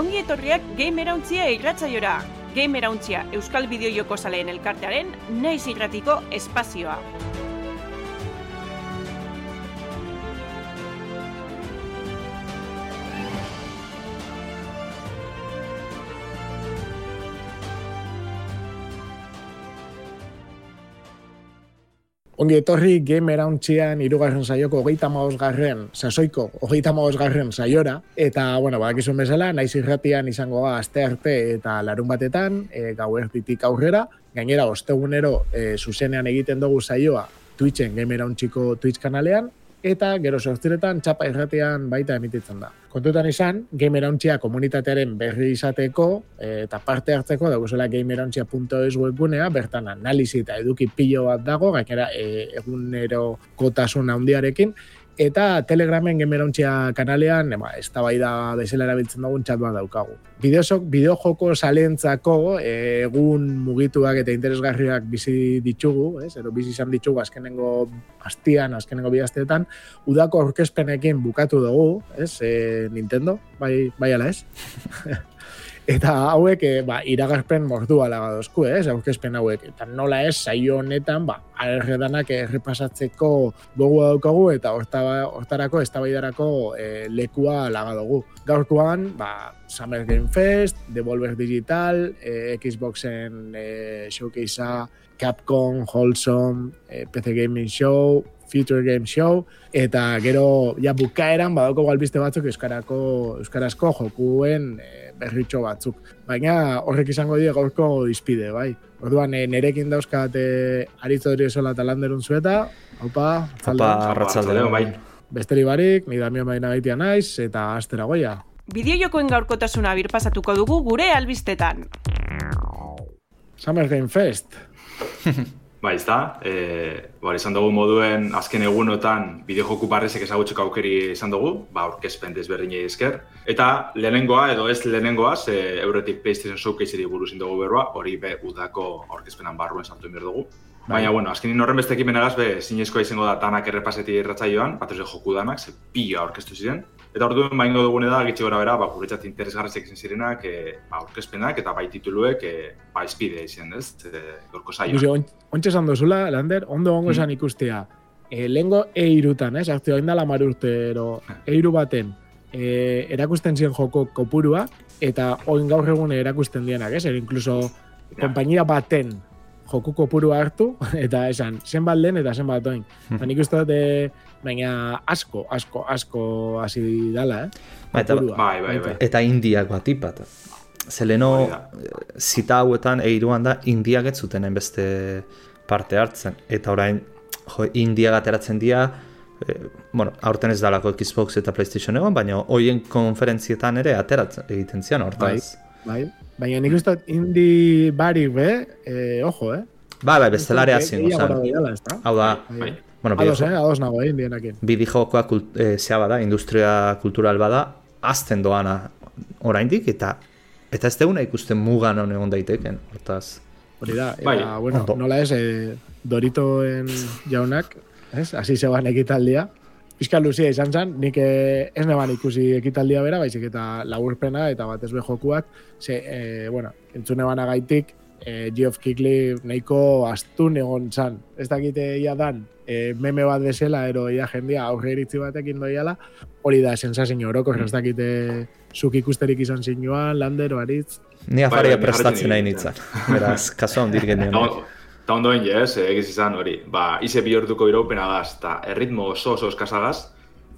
ongi etorriak Gamerauntzia irratzaiora. Gamerauntzia Euskal Bideojoko Zaleen elkartearen naiz irratiko espazioa. Ongi etorri Game Arauntzian irugarren saioko hogeita garren, sasoiko hogeita garren saiora, eta, bueno, badakizun bezala, naiz irratian izango ga aste arte eta larun batetan, e, gau erditik aurrera, gainera, ostegunero e, zuzenean egiten dugu saioa Twitchen Game Arauntziko Twitch kanalean, eta gero sortziretan txapa irratean baita emititzen da. Kontutan izan, gamerantzia komunitatearen berri izateko eta parte hartzeko dagozela gamerantzia.es webgunea, bertan analizi eta eduki pilo bat dago, gainera e, egunero kotasun handiarekin, eta Telegramen gemerontzia kanalean, eba, ez da bai da bezala erabiltzen dugun txat bat daukagu. Bideozok, bideo joko salentzako egun mugituak eta interesgarriak bizi ditugu, ez? Ero bizi izan ditugu azkenengo astian, azkenengo bidazteetan, udako aurkezpenekin bukatu dugu, ez? E, Nintendo, bai, bai ala ez? Eta hauek, e, ba, iragarpen mordua lagadozku, ez, aurkezpen hauek. Eta nola ez, saio honetan, ba, danak errepasatzeko gogu daukagu, eta hortarako, ez e, lekua lagadugu. Gaurkoan, ba, Summer Game Fest, Devolver Digital, e, Xboxen e, showcasea, Capcom, Wholesome, e, PC Gaming Show, Future Game Show, eta gero, ja, bukaeran, badauko galbiste batzuk euskarako, euskarazko jokuen e, berritxo batzuk. Baina horrek izango dira gaurko izpide, bai. Orduan, e, nerekin dauzkat e, aritzo dure esola talanderun zueta, haupa, Opa, arratzalde, bai. Besteri barik, ni damio baina baitia naiz, eta astera goia. Bideo jokoen gaurkotasuna birpasatuko dugu gure albistetan. Summer Game Fest. Ba, ez da, e, ba, izan dugu moduen azken egunotan bideo joku barrezek ezagutzeko aukeri izan dugu, ba, orkezpen desberdinei esker. Eta lehenengoa, edo ez lehenengoaz, e, euretik PlayStation Showcase-eri buruz dugu berroa, hori be udako orkezpenan barruen sartu inber dugu. Bai. Baina, bueno, azkenin horren beste ekimenagaz, be, zinezkoa izango da tanak errepaseti erratzaioan, bat joku danak, ze pila orkestu ziren. Eta orduan baino dugune da, gitxe gora bera, ba, guretzat interesgarrezek izan zirenak, e, ba, orkespenak eta bai tituluek, e, ba, izpide izan, ez? E, gorko zaila. Guzi, on, ontsa esan dozula, Lander, ondo ongo esan hmm. ikustea. E, lengo eirutan, ez? Artio, hain dala marurte, ero, eiru baten, e, erakusten ziren joko kopurua, eta oin gaur egun erakusten dienak, ez? Ero, inkluso, ja. kompainia baten joku kopurua hartu, eta esan, zenbat lehen eta zenbat oin. Hmm. Nik uste dute, baina asko, asko, asko hasi dala, eh? Ba, eta, bai, bai, bai. Eta indiak bat ipat. Zeleno, zita hauetan eiruan da, indiak ez zuten beste parte hartzen. Eta orain, jo, indiak ateratzen dira, eh, bueno, aurten ez dalako Xbox eta PlayStation egon, baina hoien konferentzietan ere ateratzen egiten zian, hortaz. Bai, bai. Baina nik uste indi bari be, eh, ojo, eh? Bai, bai, bestelare hasi, Hau da, bai. Bai. Bueno, ados, eh? Ados nago, eh? Indienakin. Bidi jokoa kult, e, bada, industria kultural bada, azten doana oraindik eta eta ez deuna ikusten mugan hone egon daiteken, hortaz. Hori da, eta, bai, bueno, nola ez, eh, Doritoen jaunak, ez, hasi zeban ekitaldia, Pizka luzia izan zen, nik eh, ez neban ikusi ekitaldia bera, baizik eta laburpena eta bat ez jokuak, ze, e, bueno, entzune bana gaitik, e, Geoff Kigley nahiko astun egon zan. Ez dakite ia dan, e, meme bat bezala, ero ia jendia aurre iritzi batekin doiala, hori da sensazio oroko, mm. ez dakite zuk ikusterik izan zinuan, lander, baritz. Ni afaria bai, bai, prestatzen nahi nintzen. Beraz, kaso handir genien. Eta ondo ez, egiz izan hori. Ba, ize bi hortuko iraupena gaz, eta erritmo oso oso eskasagaz,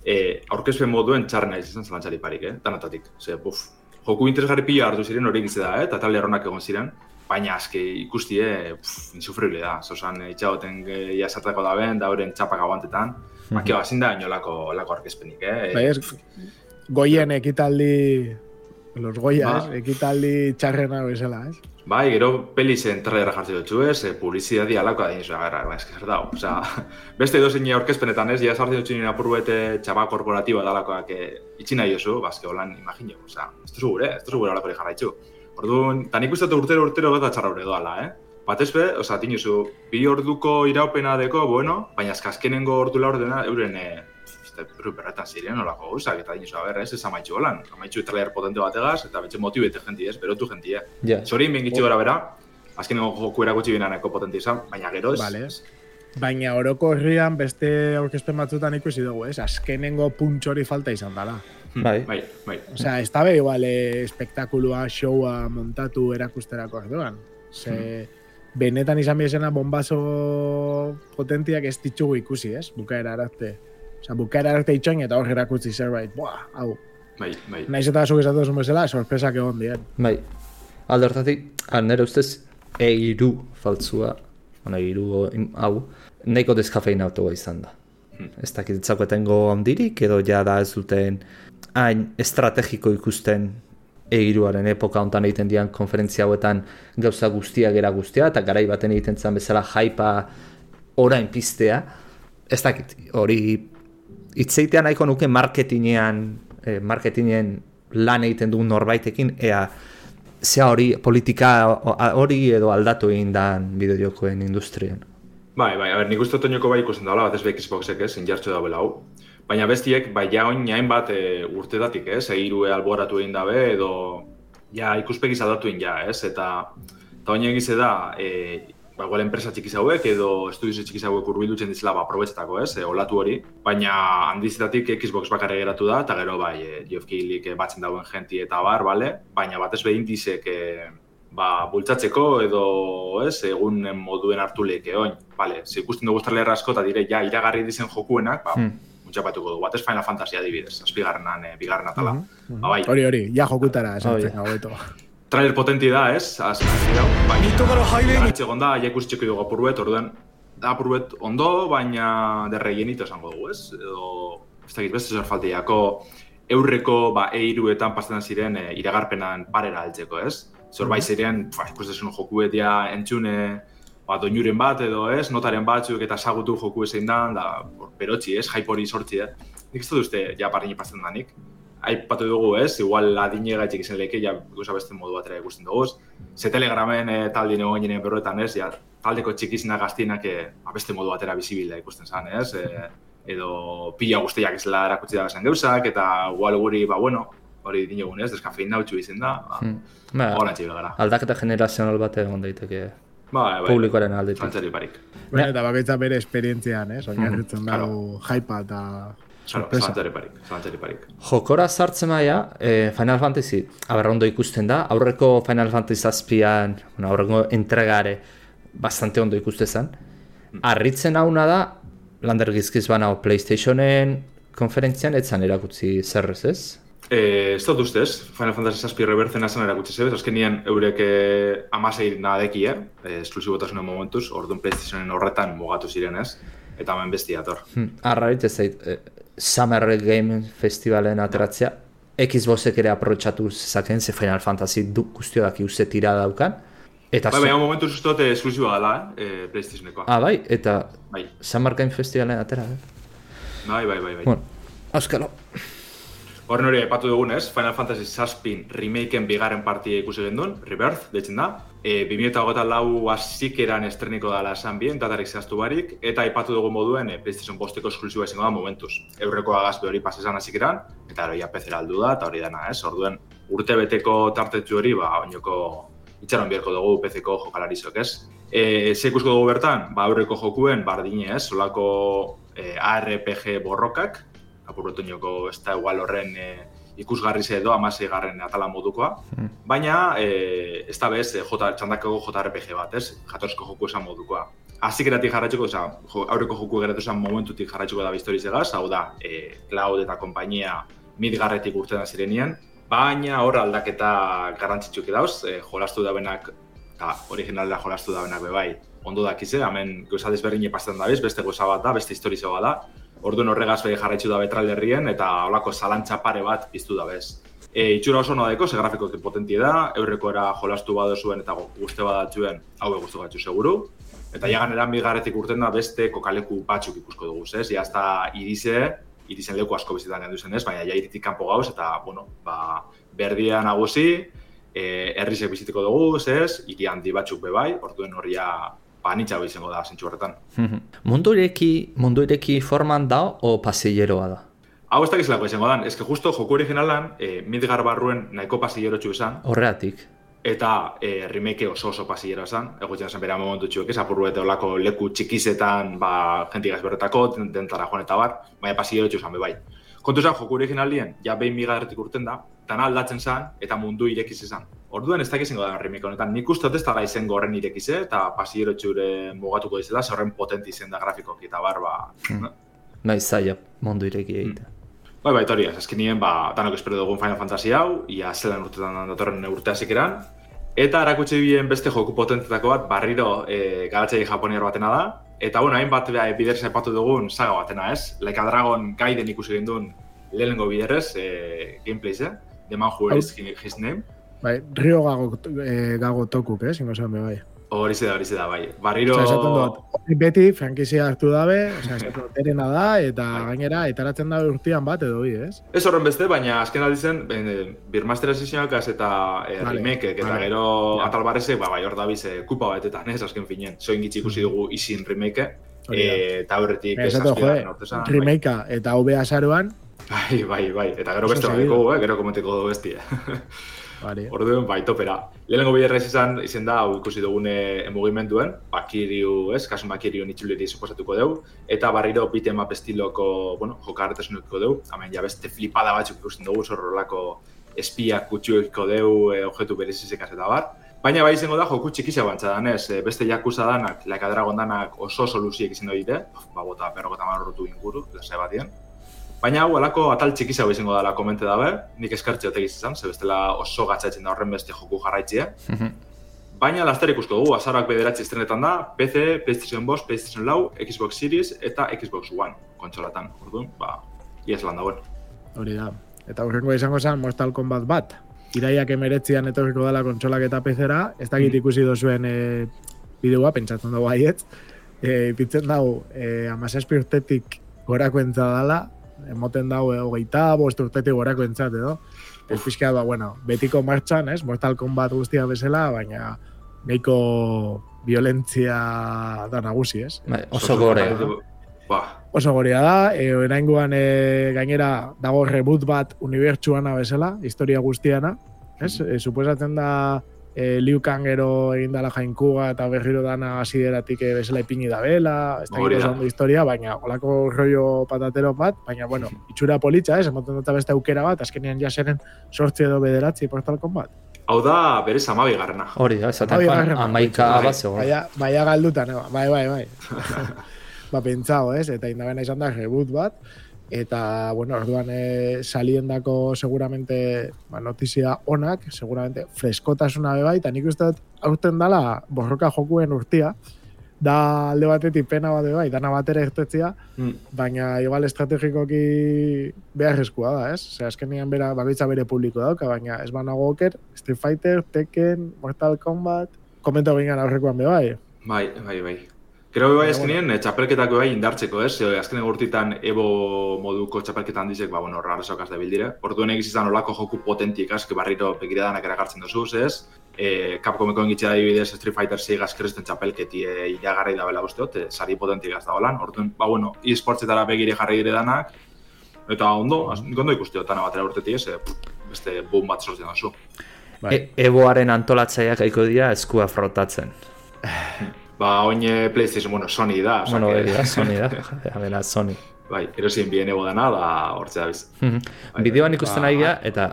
e, aurkezpen moduen txarna izan zelantzari parik, eh? Danatatik. Ose, buf, joku interesgarri pila hartu ziren hori da, eh? Eta talde erronak egon ziren baina aski ikusti eh insufrible da. Sosan itxagoten ja sartako da ben, da horren txapak aguantetan. Mm -hmm. Akio da inolako lako orkezpenik, eh. Bai, goien ekitaldi los goias, ba. ekitaldi txarrena bezala, ez? Bai, gero peli zen trailerra jartzen dut ez, e, publizidadi alakoa da inozu, agarra, ba, eski zer. Osa, beste edo zein orkezpenetan ez, ja sartzen dut nire apurruete txaba korporatiba dalakoak e, itxina jozu, bazke holan imagino, osa, ez duzu gure, ez duzu gure alako jarraitzu. Orduan, ta nik uste urtero urtero gata txarra hori doala, eh? Batez be, oza, tinuzu, bi orduko iraupena deko, bueno, baina azkazkenengo ordu la ordena, euren, e, eta berretan ziren, nolako gauzak, eta dinosu, a ber, ez, ez amaitxu holan, amaitxu trailer potente bategaz, eta betxe motibete jenti ez, berotu jenti, eh. Ja. Zori, mengitxu gara bera, azkenengo joku erakutsi bina nahiko potente izan, baina gero ez. Vale. Baina oroko herrian beste aurkezpen batzutan ikusi dugu, ez? Azkenengo puntxori falta izan dela. Bai. Bai, bai. Osea, ez da be igual eh, espektakulua, showa montatu erakusterako orduan. Ze, benetan izan bizena bombazo potentiak ez ditugu ikusi, ez? Bukaera arte. Osea, bukaera arte itxoin eta hor erakutsi zerbait. Buah, hau. Bai, bai. Naiz eta zuk esatu duzun bezala, sorpresak egon dien. Bai. Alde hortatik, nire ustez, eiru faltzua, bueno, eiru hau, nahiko deskafein autoa izan da. Ez dakit etzakoetengo handirik, edo ja da ez duten hain estrategiko ikusten eiruaren epoka hontan egiten dian konferentzia hauetan gauza guztia gera guztia, eta garai baten egiten zen bezala jaipa orain piztea. Ez dakit, hori itzeitea nahiko nuke marketinean, eh, marketinen lan egiten duen norbaitekin, ea zea hori politika hori edo aldatu egin dan bideojokoen industrian. Bai, bai, a ber, nik uste otoñoko bai ikusten daula, bat ez be Xboxek ez, injartxo da hau. Baina bestiek, bai, ja oin jain bat e, urtetatik, ez, eiru alboratu egin dabe, edo ja ikuspegi zadatu egin ja, ez, eta eta oin egize da, e, ba, igual enpresa txikiz hauek, edo estudios txikiz hauek urbildutzen dizela, ba, probetzetako, ez, e, olatu hori, baina handizetatik Xbox bakarra geratu da, eta gero, bai, e, Geoff Keighley batzen dauen jenti eta bar, bale? baina batez behin dizek, e, ba, bultzatzeko edo ez, egun moduen hartu leke oin. Vale, ze ikusten dugu estarlera asko eta dire, ja, iragarri dizen jokuenak, ba, Hmm. muntxapatuko dugu. Batez Final Fantasy adibidez, azpigarrenan, eh, bigarren atala. Mhm, Ba, bai, Hori, hori, ja jokutara Hori. esantzen gaueto. trailer potenti da, ez? Baina, Gaitxe gonda, ja ikusteko dugu apurbet, orduan, apurbet ondo, baina derreienito esango dugu, ez? Edo, ez dakit, beste zer falteiako, eurreko, ba, eiruetan pasetan ziren e, iragarpenan parera altzeko, ez? Zer bai ziren, ba, ikusten jokuetia entzune, ba, doinuren bat edo, ez? Notaren batzuk eta sagutu joku zein da, da, berotxi, ez? Hori sortzi, eh? Nik ez dut uste, ja, parrini pasten danik. Aipatu dugu, ez? Igual adine gaitxik izan leke, ja, ikusa beste modu batera ikusten dugu. Ze telegramen e, taldi nego ginen berroetan, ez? Ja, taldeko txikizena gaztinak e, beste modu batera bizibila ikusten zan, ez? E, edo pila guztiak izela erakutsi da zen gauzak, eta igual guri, ba, bueno, hori dinogun, ez? Deskafein nautxu izen da, ba, Hmm. Ba, Hola txibil gara. aldaketa generazional bat egon daiteke Ba, bai, publikoaren aldetik. Zantzari parik. Bueno, eta bakoitza bere esperientzian, ez? Oinarritzen Claro. dago hypa eta Sorpresa. zantzari parik, zantzari parik. Jokora sartzen maia, eh, Final Fantasy, aber ondo ikusten da, aurreko Final Fantasy zazpian, bueno, aurreko entregare, bastante ondo ikuste zen. Arritzen hauna da, lander gizkiz bana Playstationen konferentzian, etzan erakutzi zerrez ez? Eh, ez dut ustez, Final Fantasy Zazpi rebertzen azan erakutsi zebez, azkenien eurek eh, amasei nadeki, eh? eh esklusibotasunen momentuz, orduan PlayStationen horretan mugatu ziren ez, eta hemen besti dator. Hmm. Arrarit ez zait, eh, Summer Game Festivalen ateratzea, Xboxek ere aprotxatu zezaken, ze Final Fantasy du guztio daki uste tira daukan. Eta Bai, baina dut eh, esklusiboa dela, eh, PlayStationekoa. Ah, bai, eta Bai, Summer Game Festivalen atera, eh? bai, bai, bai. bai. Bueno, auskalo. Horren hori aipatu dugunez, Final Fantasy Zazpin remakeen bigarren partia ikusi gendun, Rebirth, deitzen da. E, 2008 lau azikeran estreniko dala esan bien, datarik zehaztu barik, eta aipatu dugu moduen e, PlayStation posteko esklusiba izango da momentuz. Eurreko agazbe hori pasesan azikeran, eta hori apezera aldu da, eta hori dana, ez? Orduen, urte beteko tartetxu hori, ba, oinoko itxaron biharko dugu PC-ko jokalarizok, ez? E, ze ikusko dugu bertan, ba, aurreko jokuen, bardine, ez? Solako e, ARPG borrokak, apurrotoinoko ez da igual horren e, ikusgarri ze edo amasei garren atala modukoa. Baina, e, ez da bez, e, J, txandako JRPG bat, ez? Jatorsko joku esan modukoa. Azik eratik jarratxuko, oza, jo, aurreko joku geratu esan momentutik jarratxuko da biztoriz egaz, hau da, e, Cloud eta kompainia midgarretik urtean zirenien, baina hor aldaketa garrantzitsuk dauz, e, jolastu dabenak, eta originalera jolastu dabenak bebai, ondo dakize, hemen gauza desberdine pasten da bez, beste gauza bat da, beste historia bat da, Orduan horregaz jarraitzu da betralderrien eta holako zalantza pare bat piztu da bez. E, itxura oso no daiko, ze grafikoki potentie da, eurreko era jolastu bado zuen eta guzte badatzuen hau guztu batzu seguru. Eta jagan eran bigarretik urten da beste kokaleku batzuk ikusko dugu, ez? Ja, hasta irize, irizen leku asko bizitan gendu zen ez, baina ja iritik kanpo gauz eta, bueno, ba, berdia nagusi, e, herrizek bizitiko dugu, ez? Hiri handi batzuk bebai, orduen horria ba, nitsa izango da zentsu horretan. mundu ireki, mundu ireki forman da o pasilleroa da? Hau ez dakizlako izango da, ez que justo joku originalan, e, Midgar barruen nahiko pasillero txu esan, Horreatik. eta e, remake oso oso pasillero esan, egutzen zen bera momentu txuek, ez apurru eta olako leku txikizetan, ba, jenti gazberretako, dentara joan eta bar, baina pasillero txu esan, be bai. Kontu esan, joku originalien, ja behin migarretik urten da, dana aldatzen zen, eta mundu irekiz esan. Orduan ez dakiz da remake honetan, nik uste dut ez da izango horren irekize, eta pasillero txure mugatuko dizela, ze horren potenti izen da grafikoki eta bar, ba, Nahi zaila mundu ireki egitea. Bai, bai, hori, azkenien, ba, danok espero dugun Final Fantasy hau, ia zelan urtetan datorren urte hasik eran. Eta erakutsi bien beste joku potentetako bat, barriro e, garatzei japoniar batena da. Eta, bueno, hainbat e, biderrez aipatu dugun saga batena, ez? Like a Dragon Gaiden ikusi ginduen lehenengo biderrez, e, gameplays, eh? The man who is his name. Bai, Rio gago, eh, gago tokuk, eh, zingo be, bai. Hori da, hori da, bai. Barriro... Osa, esaten dut, beti frankizia hartu dabe, osa, esaten dut, terena da, eta Bai. gainera, etaratzen da urtean bat edo bi, ez? Ez horren beste, baina azken aldi zen, ben, eh, Birmaster Assassinakaz eta e, Vale, remakeek, eta vale. gero Ja. atal barrezek, ba, bai, hor dabiz, e, kupa batetan, ez, azken finen. Zoin gitzi ikusi dugu isin remake, Hori da. e, eta horretik ez jo, azpigarren urtesan, bai. remakea eta OBA azaroan, Bai, bai, bai, eta gero beste bat dugu, eh? gero komenteko dugu bestia. bari, Orduan, bai, topera. Lehenengo biderrez izan, izen da, hau ikusi dugune emugimenduen, bakiriu, ez, kasu bakiriu nitzuleri suposatuko dugu, eta barriro beat'em up estiloko, bueno, jokarretasunuko dugu, hemen ja beste flipada batzuk ikusten dugu, zorrolako espiak kutsuekiko dugu, e, objektu berezizekaz eta bar. Baina bai izango da, joku txikisa bantza danez, e, beste jakuza danak, Like a Dragon danak oso soluziek izan dute, ba, bota perrokota marrotu inguru, lasa batien. Baina hau alako atal txikizago izango dela komente dabe, nik eskartze otek izan, ze bestela oso gatzatzen da horren beste joku jarraitzea. Baina laster ikusko dugu, azaroak bederatzi estrenetan da, PC, PlayStation 5, PlayStation 4, Xbox Series eta Xbox One kontsolatan. Orduan, ba, iaz lan dagoen. hori da. Eta horrengo izango zen Mortal Kombat bat. Iraiak emeretzian etorriko dela kontsolak eta pezera, ez dakit ikusi dozuen e, bideoa, pentsatzen dugu haiet. E, ipitzen dago, e, amazazpi urtetik gorako entza dela, emoten dago e, hogeita, bost urtetik gorako entzat edo. Ez pixka, ba, bueno, betiko martxan, ez? Mortal Kombat guztia bezala, baina nahiko violentzia da nagusi, ez? Bai, oso gore. Ba, Oso goria da, e, oraingoan e, gainera dago reboot bat unibertsuana bezala, historia guztiana, ez? E, suposatzen da e, Liu Kang gero egin dala jainkuga eta berriro dana hasideratik e, bezala ipini da bela, ez da ondo historia, baina olako rollo patatero bat, baina bueno, itxura politxa, ez? Emoten dut beste aukera bat, azkenean jaseren sortzi edo bederatzi Portal Kombat. hau da berez amabi garrena. Hori da, esaten joan, amaika Bai. bat zegoen. Baina, baina galduta, no? bai, bai, bai. ba, pentsao, ez? Eta indabena izan da reboot bat, eta, bueno, orduan e, saliendako seguramente ba, notizia onak, seguramente freskotasuna be bai, eta nik uste dut aurten dala borroka jokuen urtia, da alde batetik pena bat be bai, dana batera irtetzia, Mm. baina igual estrategikoki beharrezkoa da, ez? Zer, azkenean bera, bakoitza bere publiko dauka, baina ez banago oker, Street Fighter, Tekken, Mortal Kombat, komento gingan aurrekoan be bai. Bai, bai, bai. Gero bai azkenien, bueno. txapelketako bai indartzeko, ez? Ze, azkenen urtitan Evo moduko txapelketan dizek, ba, bueno, rarrezokaz da bildire. Orduan egiz izan olako joku potentik, aske barriro begiradanak eragartzen duzuz, ez? E, Capcomeko engitxea adibidez Street Fighter 6 azkeresten txapelketi e, iragarri da bela usteot, e, sari potentik az da holan. Orduan, ba, bueno, e-sportsetara begire jarri dire danak, eta ondo, ondo dana batera urtetik, ez? E, beste boom bat sortzen duzu. Bai. E Eboaren antolatzaileak aiko dira eskua frotatzen. Ba, oin eh, PlayStation, bueno, Sony da, osea Bueno, que- hori da, Sony da. Ja, bera, Sony. bai, erosien bien ego dana, da hortze da biz. Bai, Bideoan bai. ikusten Ba, ari gara, eta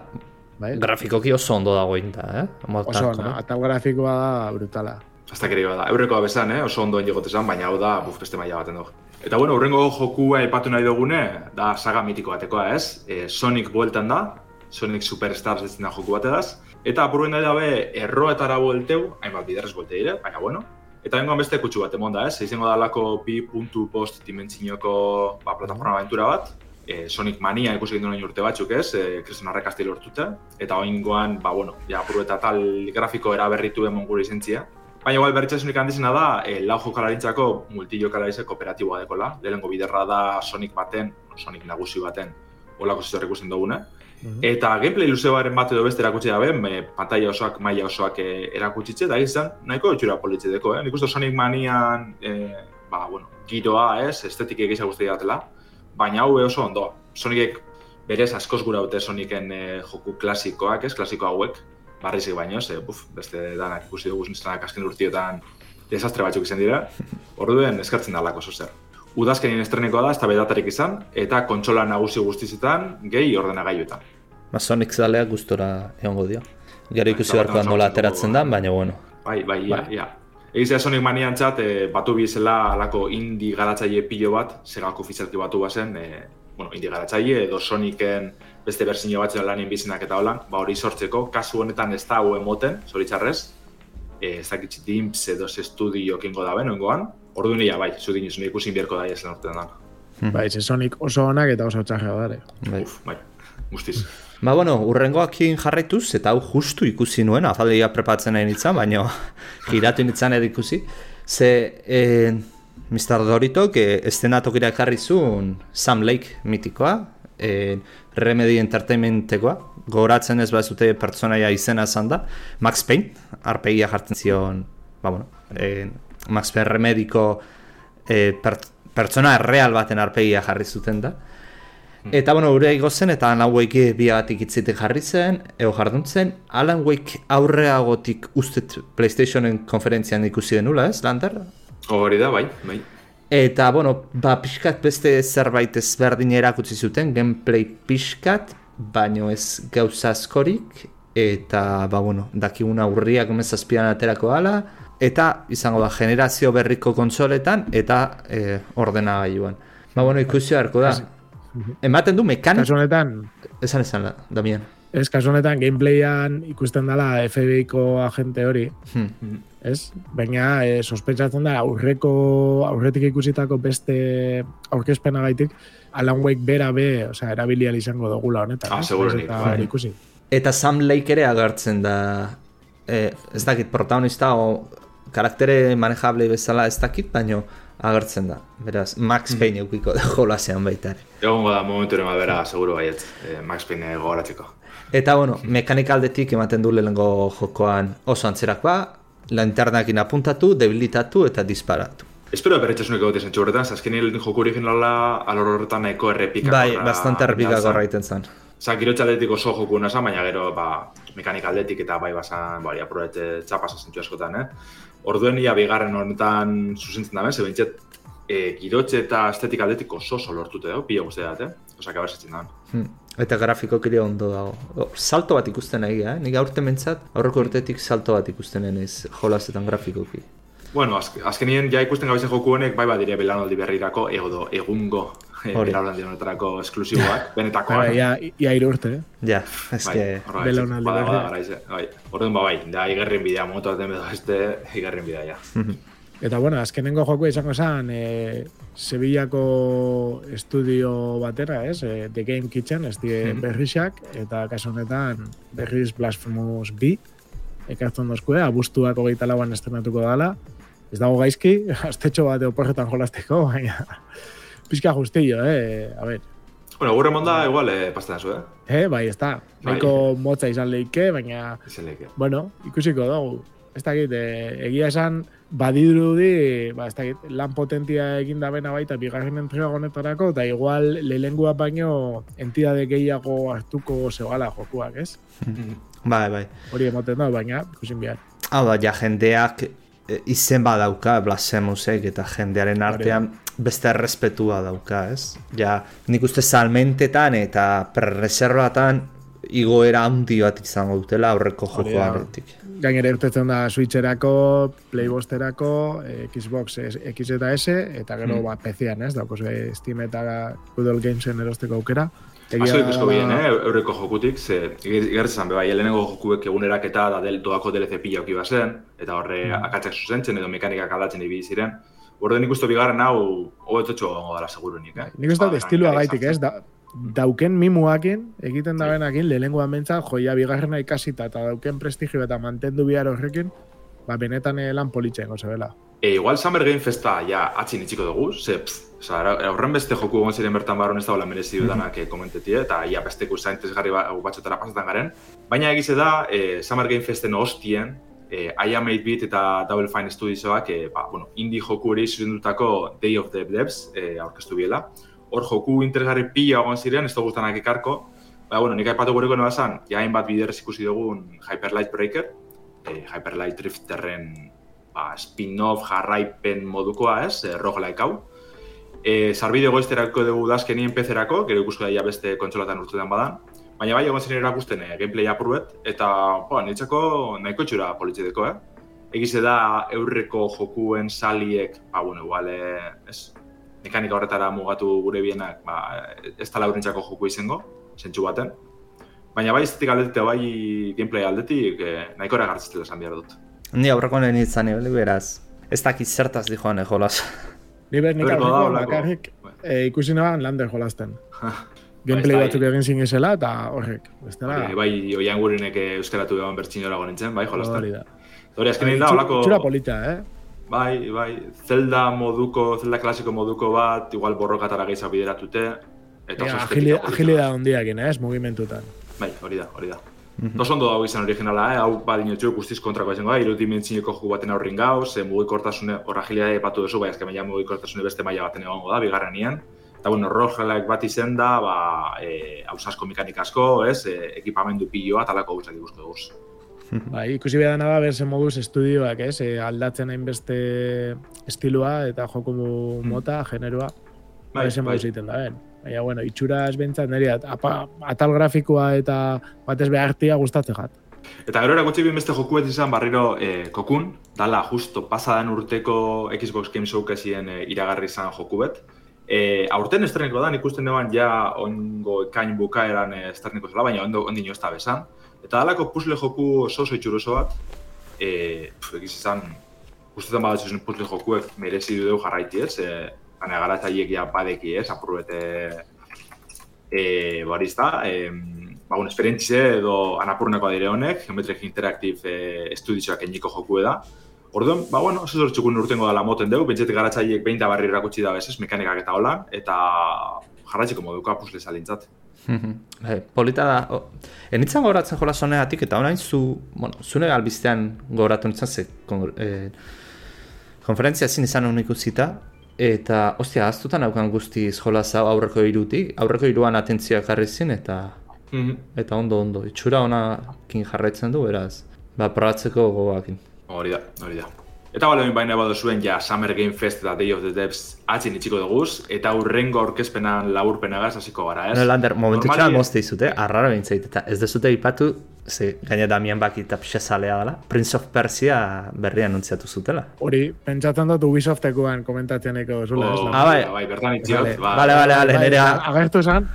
Bai? grafikoki oso ondo dagoen da, eh? Mortal Oso, ona, Kombat. atal grafikoa da brutala. Hasta kere da. Eurrekoa bezan, eh? oso ondo egote zan, baina hau da, buf, beste maila baten dugu. Eta bueno, urrengo jokua aipatu nahi dugune, da saga mitiko batekoa, ez? E, Sonic bueltan da, Sonic Superstars ez da joku batedaz. Eta apuruen nahi dabe, erroetara buelteu, hainbat biderrez buelte dire, baina bueno. Eta bengoan beste kutsu bat emon da, ez? Izango dalako bi puntu post dimensinioko ba, plataforma aventura bat. E, Sonic Mania ikusi gindu nahi urte batzuk, ez? E, Kristen Arrakasti lortuta. Eta oingoan, ba, bueno, ja, apuru eta tal grafiko eraberritu emon gure izentzia. Baina igual berritxasunik handizena da, e, lau jokalaritzako multijokalarize kooperatiboa dekola. Lehenengo biderra da Sonic baten, Sonic nagusi baten, olako zizor ikusten dugune. Mhm. Eta gameplay luzeoaren bat edo beste erakutsi dabe, me, pantalla osoak, maila osoak e, erakutsitze, da izan, nahiko etxura politxe deko, eh? Nik uste Sonic Manian, e, ba, bueno, giroa, ez, estetik egisa guzti datela, baina hau oso ondo. Sonicek berez askoz gura dute Sonicen e, joku klasikoak, ez, klasiko hauek, barrizik baino, ze, buf, beste danak ikusi dugu zintztanak asken urtiotan desastre batzuk izan dira, orduen eskartzen da lako zer. Udazkenien estreneko da, ez da bedatarik izan, eta kontsola nagusi guztizetan, gehi ordenagailuetan. Ba, Sonic zalea gustora egongo dio. Gero ikusi beharko da nola ateratzen da, baina bueno. Bai, bai, ia, ia. Egizia Sonic Manian txat, e, batu bizela alako indi garatzaile pilo bat, segako ofizialki batu bazen, e, bueno, indi garatzaile edo Sonicen beste berzino batzen lanien bizinak eta holan, ba hori sortzeko, kasu honetan ez da hau emoten, zoritzarrez, e, ez dakit dimps edo ze estudio kingo da ben, ongoan, ordu nila bai, zudin izun ikusin bierko da esen orten da. Bai, ze Sonic oso onak eta oso txarra dare. Bai. Uf, bai, guztiz. Ba, bueno, urrengoakin jarraituz, eta hau justu ikusi nuen, afaldeia prepatzen nahi nintzen, baina giratu nintzen edo ikusi. Ze, eh, Mr. Dorito, que estenatokira ekarri zuen Sam Lake mitikoa, eh, Remedy Entertainmentekoa, gogoratzen ez bazute pertsonaia izena esan da, Max Payne, arpegia jartzen zion, ba, bueno, eh, Max Payne Remediko eh, pertsona real baten arpegia jarri zuten da. Hmm. Eta, bueno, ure zen, eta Alan Wake biagatik itzitek jarri zen, ego jarduntzen, Alan Wake aurreagotik ustet PlayStationen konferentzian ikusi denula, ez, Lander? Hori da, bai, bai. Eta, bueno, ba, pixkat beste zerbait ezberdin erakutsi zuten, gameplay pixkat, baino ez gauza askorik, eta, ba, bueno, dakiguna urriak mezazpian aterako ala, eta izango da generazio berriko kontsoletan, eta e, ordena gaiuan. Ba, bueno, ikusi harko da. Ematen du mekanik... Kasuanetan... Esan esan, Damien. Ez, kasuanetan gameplayan ikusten dela FBI-ko agente hori. Hmm ez? Baina e, sospetsatzen da aurreko aurretik ikusitako beste aurkezpena gaitik Alan Wake bera be, o sea, erabilial izango dugula honetan. Ah, seguro eta, bai. ikusi. Eta Sam Lake ere agertzen da eh, ez dakit protagonista o karaktere manejable bezala ez dakit, baino agertzen da. Beraz, Max mm. Payne eukiko da jolasean baita. Egon da momentu ere bera, seguro baiet, eh, Max Payne gogoratzeko. Eta, bueno, mekanikaldetik ematen du lehenko jokoan oso antzerakoa, lanternakin apuntatu, debilitatu eta disparatu. Espero berretxasunik egote zentsu horretan, azken joku originala alor horretan nahiko errepika Bai, bastante errepika gorra iten zen. Osa, giro txaldetik oso joku nasa, baina gero, ba, mekanik aldetik eta bai basan, bai, aprobete txapasa zentsu askotan, eh? Orduen ia bigarren horretan zuzentzen da, ze bintxet, e, girotxe eta estetik aldetik oso oso lortute dago, pila guzti dut, eh? Osa, kabersetzen da. Hmm. Eta grafiko kire ondo dago. salto bat ikusten nahi, eh? Nik aurte mentzat, aurreko urtetik salto bat ikusten ez jolazetan grafikoki. Bueno, azk azkenien ja ikusten gabezen joku honek, bai badire belanaldi berrirako, ego do, egungo belanaldi honetarako esklusiboak, benetako. Bai, ja, ia irurte, eh? Ja, ez bai, que... Belanaldi berri. Bai, orduan ba bai, da igerrin bidea, moto bat emedo este, igerrin bidea, ja. Eta bueno, azkenengo joku izango zen, e, Sevillako estudio batera, ez? E, The Game Kitchen, ez die mm berrixak, eta kasu honetan berriz Blasphemous B, ekartzen dozkue, abuztuak hogeita lauan estrenatuko dala. Ez dago gaizki, aztetxo bat oporretan jolazteko, baina pizka justillo, eh? A ver. Bueno, gure monda igual eh, pastean zu, eh? Eh, bai, ez da. Bai. motza izan leike, baina... Izan leike. Bueno, ikusiko dugu. Ez da eh, egia esan, badirudi, ba, ez da, lan potentia egin da bena baita bigarren entrega honetarako, eta igual lehengua baino entidade gehiago hartuko zebala jokuak, ez? bai, bai. Hori emoten da, baina, ikusin bihar. Hau da, ja, jendeak e, izen badauka, blasemusek, eta jendearen artean beste errespetua dauka, ez? Ja, nik uste salmentetan eta prereservatan igoera handi bat izango dutela aurreko jokoaretik gainera irtetzen da Switcherako, Playbosterako, eh, Xbox X eta S, eta gero mm. ba, PC-an, ez? Daukos Steam eta Google Gamesen erosteko aukera. Egia... Asko ikusko bien, eh, eureko jokutik, ze, gertzen bai, helenengo jokuek egunerak eta da del, doako DLC pila oki bazen, eta horre mm. akatsak zuzentzen edo mekanikak aldatzen ibili ziren. Borde nik uste bigarren hau, hobetotxo gongo dara seguru nik, eh? Nik uste ba, estilua gaitik, ez? Da, dauken mimuakin, egiten da benakin, lehenengo amentza, joia bigarrena ikasita eta dauken prestigio eta mantendu bihar horrekin, ba, benetan lan politxe, goze bela. E, igual Summer Game Festa ja atxin itxiko dugu, ze, horren beste joku egon ziren bertan barron ez da hola merezi dudanak mm -hmm. komentetie, eta ia besteku zaintezgarri ba, batxotara pasatzen garen. Baina egize da, e, Summer Game Festen hostien, e, I Am 8-Bit eta Double Fine Studiosoak, e, ba, bueno, indie joku hori zuzendutako Day of the Devs e, aurkeztu biela. Hor joku interesgarri pila egon ziren, ez da guztanak ekarko. Ba, bueno, nik aipatu gureko noa zan, ja hainbat biderrez ikusi dugun Hyper Light Breaker, e, Hyper Light Drifterren ba, spin-off jarraipen modukoa ez, e, roguelike hau. E, Zarbide goizterako dugu dazkenien pezerako, gero ikusko daia beste kontsolatan urtetan badan. Baina bai, egon zen erakusten eh, gameplay apurret, eta bo, nintzako nahiko txura politzideko, eh? Egize da eurreko jokuen saliek, ba, bueno, igual, eh, ez, mekanika horretara mugatu gure bienak, ba, ez tala urrentzako joku izango, zentsu baten. Baina bai, estetik aldetik, bai, gameplay aldetik, eh, nahiko eragartzitzen esan behar dut. Ni aurreko nien izan, beraz, ez dakit zertaz dijoan, eh, jolas. Ni behar nik aurreko bakarrik e, ikusi nahan lander jolasten. Gameplay bai, batzuk egin zin izela eta horrek. Bestela... Bai, bai, oian gurinek euskaratu egon bertxin jora gonintzen, bai, jolasten. Hori da. Hori, azken da, holako... Txura polita, eh? Bai, bai, zelda moduko, zelda klasiko moduko bat, igual borrokatara gehiago bideratute. Eta ja, agilidad ondiak, ez, mugimentutan. Bai, hori da, hori da. -hmm. Oso ondo dago izan originala, eh? hau badin otxu guztiz kontrako izango, eh? irudimentzineko joku baten aurrin gauz, e, mugikortasune, horra gilea epatu duzu, bai, azken maila mugikortasune beste maila baten egongo da, bigarren nien. Eta, bueno, rogelak bat izen da, ba, e, hausasko mekanik asko, ez, e, ekipamendu piloa, talako guzak ikusko duguz. Bai, ikusi behar da, berzen moduz estudioak, ez, e, aldatzen hainbeste estilua eta joku mota, mm. generoa, bai, berzen bai. moduz egiten da, ben. Baina, bueno, itxura ez bentsat, niri atal grafikoa eta batez behartia gustatzen jat. Eta gero erakutsi bin beste joku izan barriro eh, kokun, dala justo pasadan urteko Xbox Game Showcaseen eh, iragarri izan joku Eh, aurten estreniko da, ikusten duan ja ongo ekain bukaeran eh, estreniko zela, baina ondo ondino ez da besan. Eta dalako puzzle joku oso oso itxuroso bat, eh, egiz izan, gustatzen badatzen puzzle jokuek merezi du jarraiti ez, eh, baina gara ja badeki, ez, apurrete e, barista, e, ba, un esperientzize edo anapurneko adire honek, Geometric Interactive e, estudizioak eniko joku da. Orduan, ba, bueno, oso zortzukun urtengo dela moten dugu, bentsetik gara txaiek behin da barri erakutsi da bezez, mekanikak eta hola, eta jarratxiko moduko apusle salintzat. Hey, polita da, oh, enitzen goratzen jola zoneatik, eta orain zu, bueno, zune albiztean goratu nintzen ze, kon, eh, konferentzia zin izan honik ikusita, Eta, ostia, aztutan haukan guzti jola zau aurreko irutik, aurreko iruan atentzioak jarri zin, eta mm eta ondo, ondo, itxura honakin jarraitzen du, beraz, ba, probatzeko gogoakin. Hori da, hori da. Eta bale, baina bado zuen ja Summer Game Fest eta Day of the Devs atzin itxiko duguz, eta urrengo orkezpenan laburpenagaz hasiko gara, ez? No, Lander, momentu Normali... txan mozte izute, arrara bintzait, eta ez dezute ipatu, ze gaina Damian baki eta pixa zalea dela, Prince of Persia berria anuntziatu zutela. Hori, pentsatzen dut Ubisoftekoan komentatzen eko zule, oh, Ah, bai, bai, bertan itziot, bai. Bale, bale, bale, nire... Agertu esan,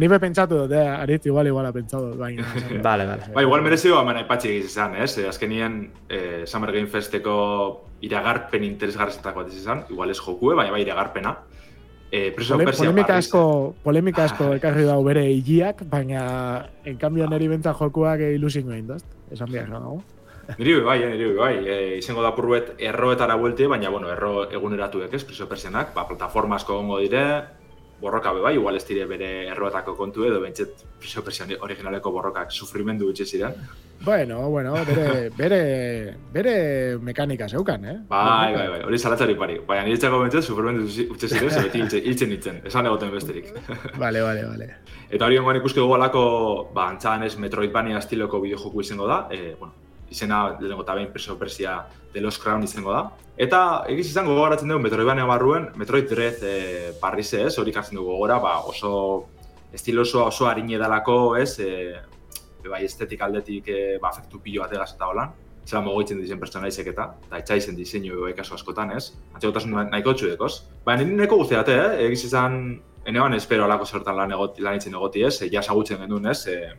Ni be pentsatu dut, eh, arit igual igual ha pentsatu baina. vale, vale. Ba, igual merezio hemen aipatzi egiz izan, ez? Eh? Azkenien eh, Summer Game Festeko iragarpen interesgarretako bat izan, igual ez jokue, baina bai iragarpena. Eh, preso Pole, polemika asko, polemika asko ah. ekarri dau bere higiak, baina en cambio neri bentsa jokuak ilusien goin dozt. Esan behar nago. Niri bai, eh, niri bai. E, izango da purruet erroetara buelte, baina bueno, erro eguneratu ez, preso persianak, ba, plataforma asko gongo dire, borroka be bai, igual ez dire bere erroetako kontu edo bentset piso originaleko borrokak sufrimendu utxe ziren. Bueno, bueno, bere, bere, bere mekanika zeukan, eh? Bai, bai, bai, hori salatzari pari. Baina nire txako bentset sufrimendu utxe ziren, ze beti hiltzen ditzen, esan egoten besterik. Vale, vale, vale. Eta hori ongoan ikuske dugu alako, ba, antzagan ez Metroidvania estiloko bideojoku izango da, eh, bueno, izena lehenengo eta behin preso persia de los crown izango da. Eta egiz izango gogaratzen dugu Metroidvania barruen, Metroid Dread e, eh, parrize ez, hori kartzen dugu gogora, ba, oso estiloso oso harine dalako, ez, e, bai estetik aldetik e, ba, afektu pilo bat egaz eta holan. Zela mogoitzen dizen pertsonaizek eta, eta etxaizen diseinu bai kaso askotan, ez? Antxegotasun nahiko txu dekoz. Baina nire nahiko guztiate, eh? egiz izan, enean espero alako zertan lan, egoti, lan egoti, ez? E, ja sagutzen genuen, ez? E,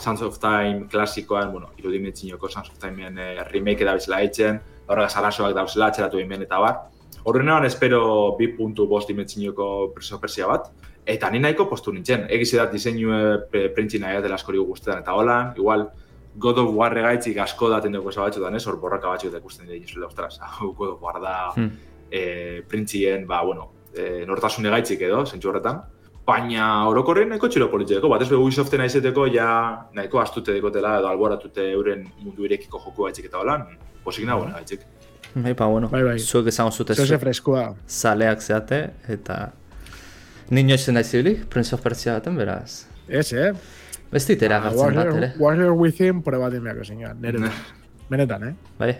Sons of Time klasikoan, bueno, irudimentzinoko Sons of Timeen eh, remake da bizela eitzen, horrega salasoak da bizela atxeratu egin eta bar. Horrenean espero bi puntu bost dimentzinoko preso persia bat, eta ni nahiko postu nintzen. Egiz edat diseinu e, prentsina dela askori guztetan eta holan, igual God of War regaitzik asko daten dugu zabatxotan hor borraka batxo eta ikusten dira jizule, ostras, God of War da hmm. e, printzien, ba, bueno, e, nortasun egaitzik edo, zentsu horretan. Baina orokorren nahiko txilo politzeko, bat ez behu Ubisoften aizeteko ja nahiko astute dekotela edo alboratute euren mundu irekiko joku gaitzik eta holan, posik nago gaitzik. Bai, pa, bueno, Bai, bai. zuek esango zute Zose zu, freskoa. zaleak zeate, eta nino izan da zibilik, Prince of Persia baten, beraz. Ez, eh? Ez ditera Ah, gartzen bat, ere. Warrior Within probaten beharko zinean, nire. Benetan, eh? Bai,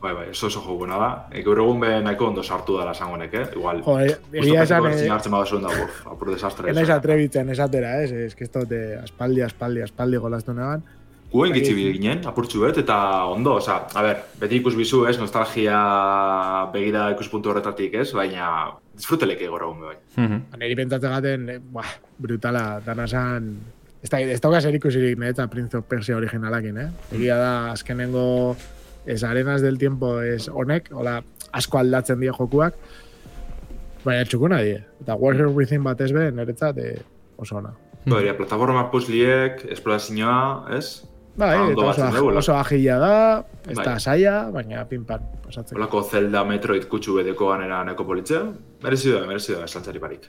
Bai, bai, oso oso jokuna da. E, gaur egun be nahiko ondo sartu dela esango nek, eh? Igual, Jo, e- egia esan, eh, eh, hartzen badazuen da, buf, apur desastre. enaiz atrebitzen esatera, ez? Ez que ez dute aspaldi, aspaldi, aspaldi golaztu negan. Guen Bai. gitzi bide ginen, apurtxu bet, eta ondo, oza, a ber, beti ikus bizu, ez, nostalgia begira ikuspuntu horretatik, ez, baina disfruteleke gora egun bai. Mhm. Neri pentsatzen gaten, eh, buah, brutala, dana zan... Ez da, ez dauka zer ikusirik, eta Prince of Persia originalakin, eh? Egia da, ez arenas del tiempo ez honek, hola, asko aldatzen die jokuak, baina txukuna die. Eta Warrior Within batez be, niretzat eh, oso ona. Hmm. Bai, plataforma puzzliek, esplorazioa, ez? Bai, Ah, ondo eta oso, dugu, oso agila da, ez da Bai. saia, baina pinpan pasatzen. Olako Zelda Metroid kutsu bedeko ganera neko politzea, merezi da, merezi da, esantzari barik.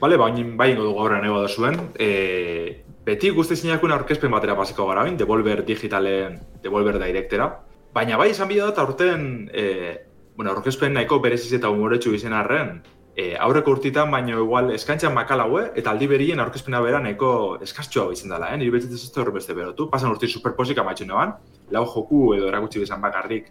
Bale, baina bai ingo dugu aurrean ego da zuen, e, beti guzti zinakuen aurkezpen batera pasiko gara bain, Devolver digitalen, Devolver directera. Baina bai izan bidea da aurten, e, bueno, aurkezpen nahiko bereziz eta humoretsu izen arren, e, aurreko urtitan, baina igual eskantxan makalaue, eta aldi berien aurkezpena bera nahiko eskastxoa izan dela, eh? Betzit ez dut horren beste berotu. Pasan urti superposik amaitxu neban, lau joku edo erakutsi bezan bakarrik,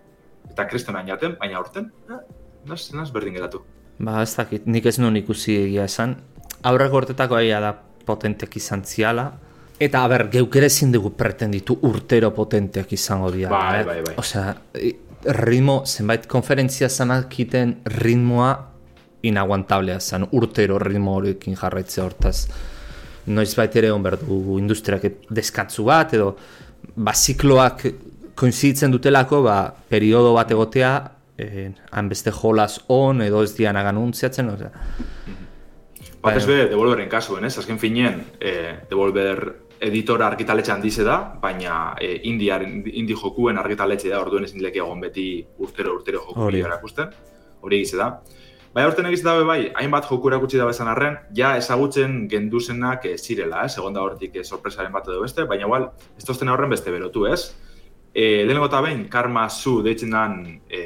eta kristonan jaten, baina aurten, eh, naz, naz berdin geratu. Ba, ez dakit, nik ez nuen ikusi egia esan. Aurreko urtetako egia da potentek izan ziala. Eta, aber, geuk ere ezin dugu pretenditu urtero potenteak izango dira. Bai, eh? bai, bai. Osea, i- ritmo, zenbait konferentzia zanakiten ritmoa inaguantablea zen, urtero ritmo horiekin jarraitzea hortaz. Noiz ere hon behar du industriak deskatzu bat, edo ba, zikloak koinziditzen dutelako, ba, periodo bat egotea, eh, han beste jolas on, edo ez dian anuntziatzen, osea. Bat be, Devolveren kasuen, ez? Azken finean, e, Devolver editora argitaletxe handize da, baina e, indiar, indi jokuen argitaletxe da, orduen ezin leki egon beti urtero urtero joku Hori. erakusten. Hori egize da. Bai, aurten egiz dabe bai, hainbat joku erakutsi da bezan arren, ja ezagutzen genduzenak e, zirela, ez? Egon da hortik e, sorpresaren bat edo beste, baina igual, ez tozten horren beste berotu, ez? E, lehenengo eta behin, Karma Zu deitzen dan, e,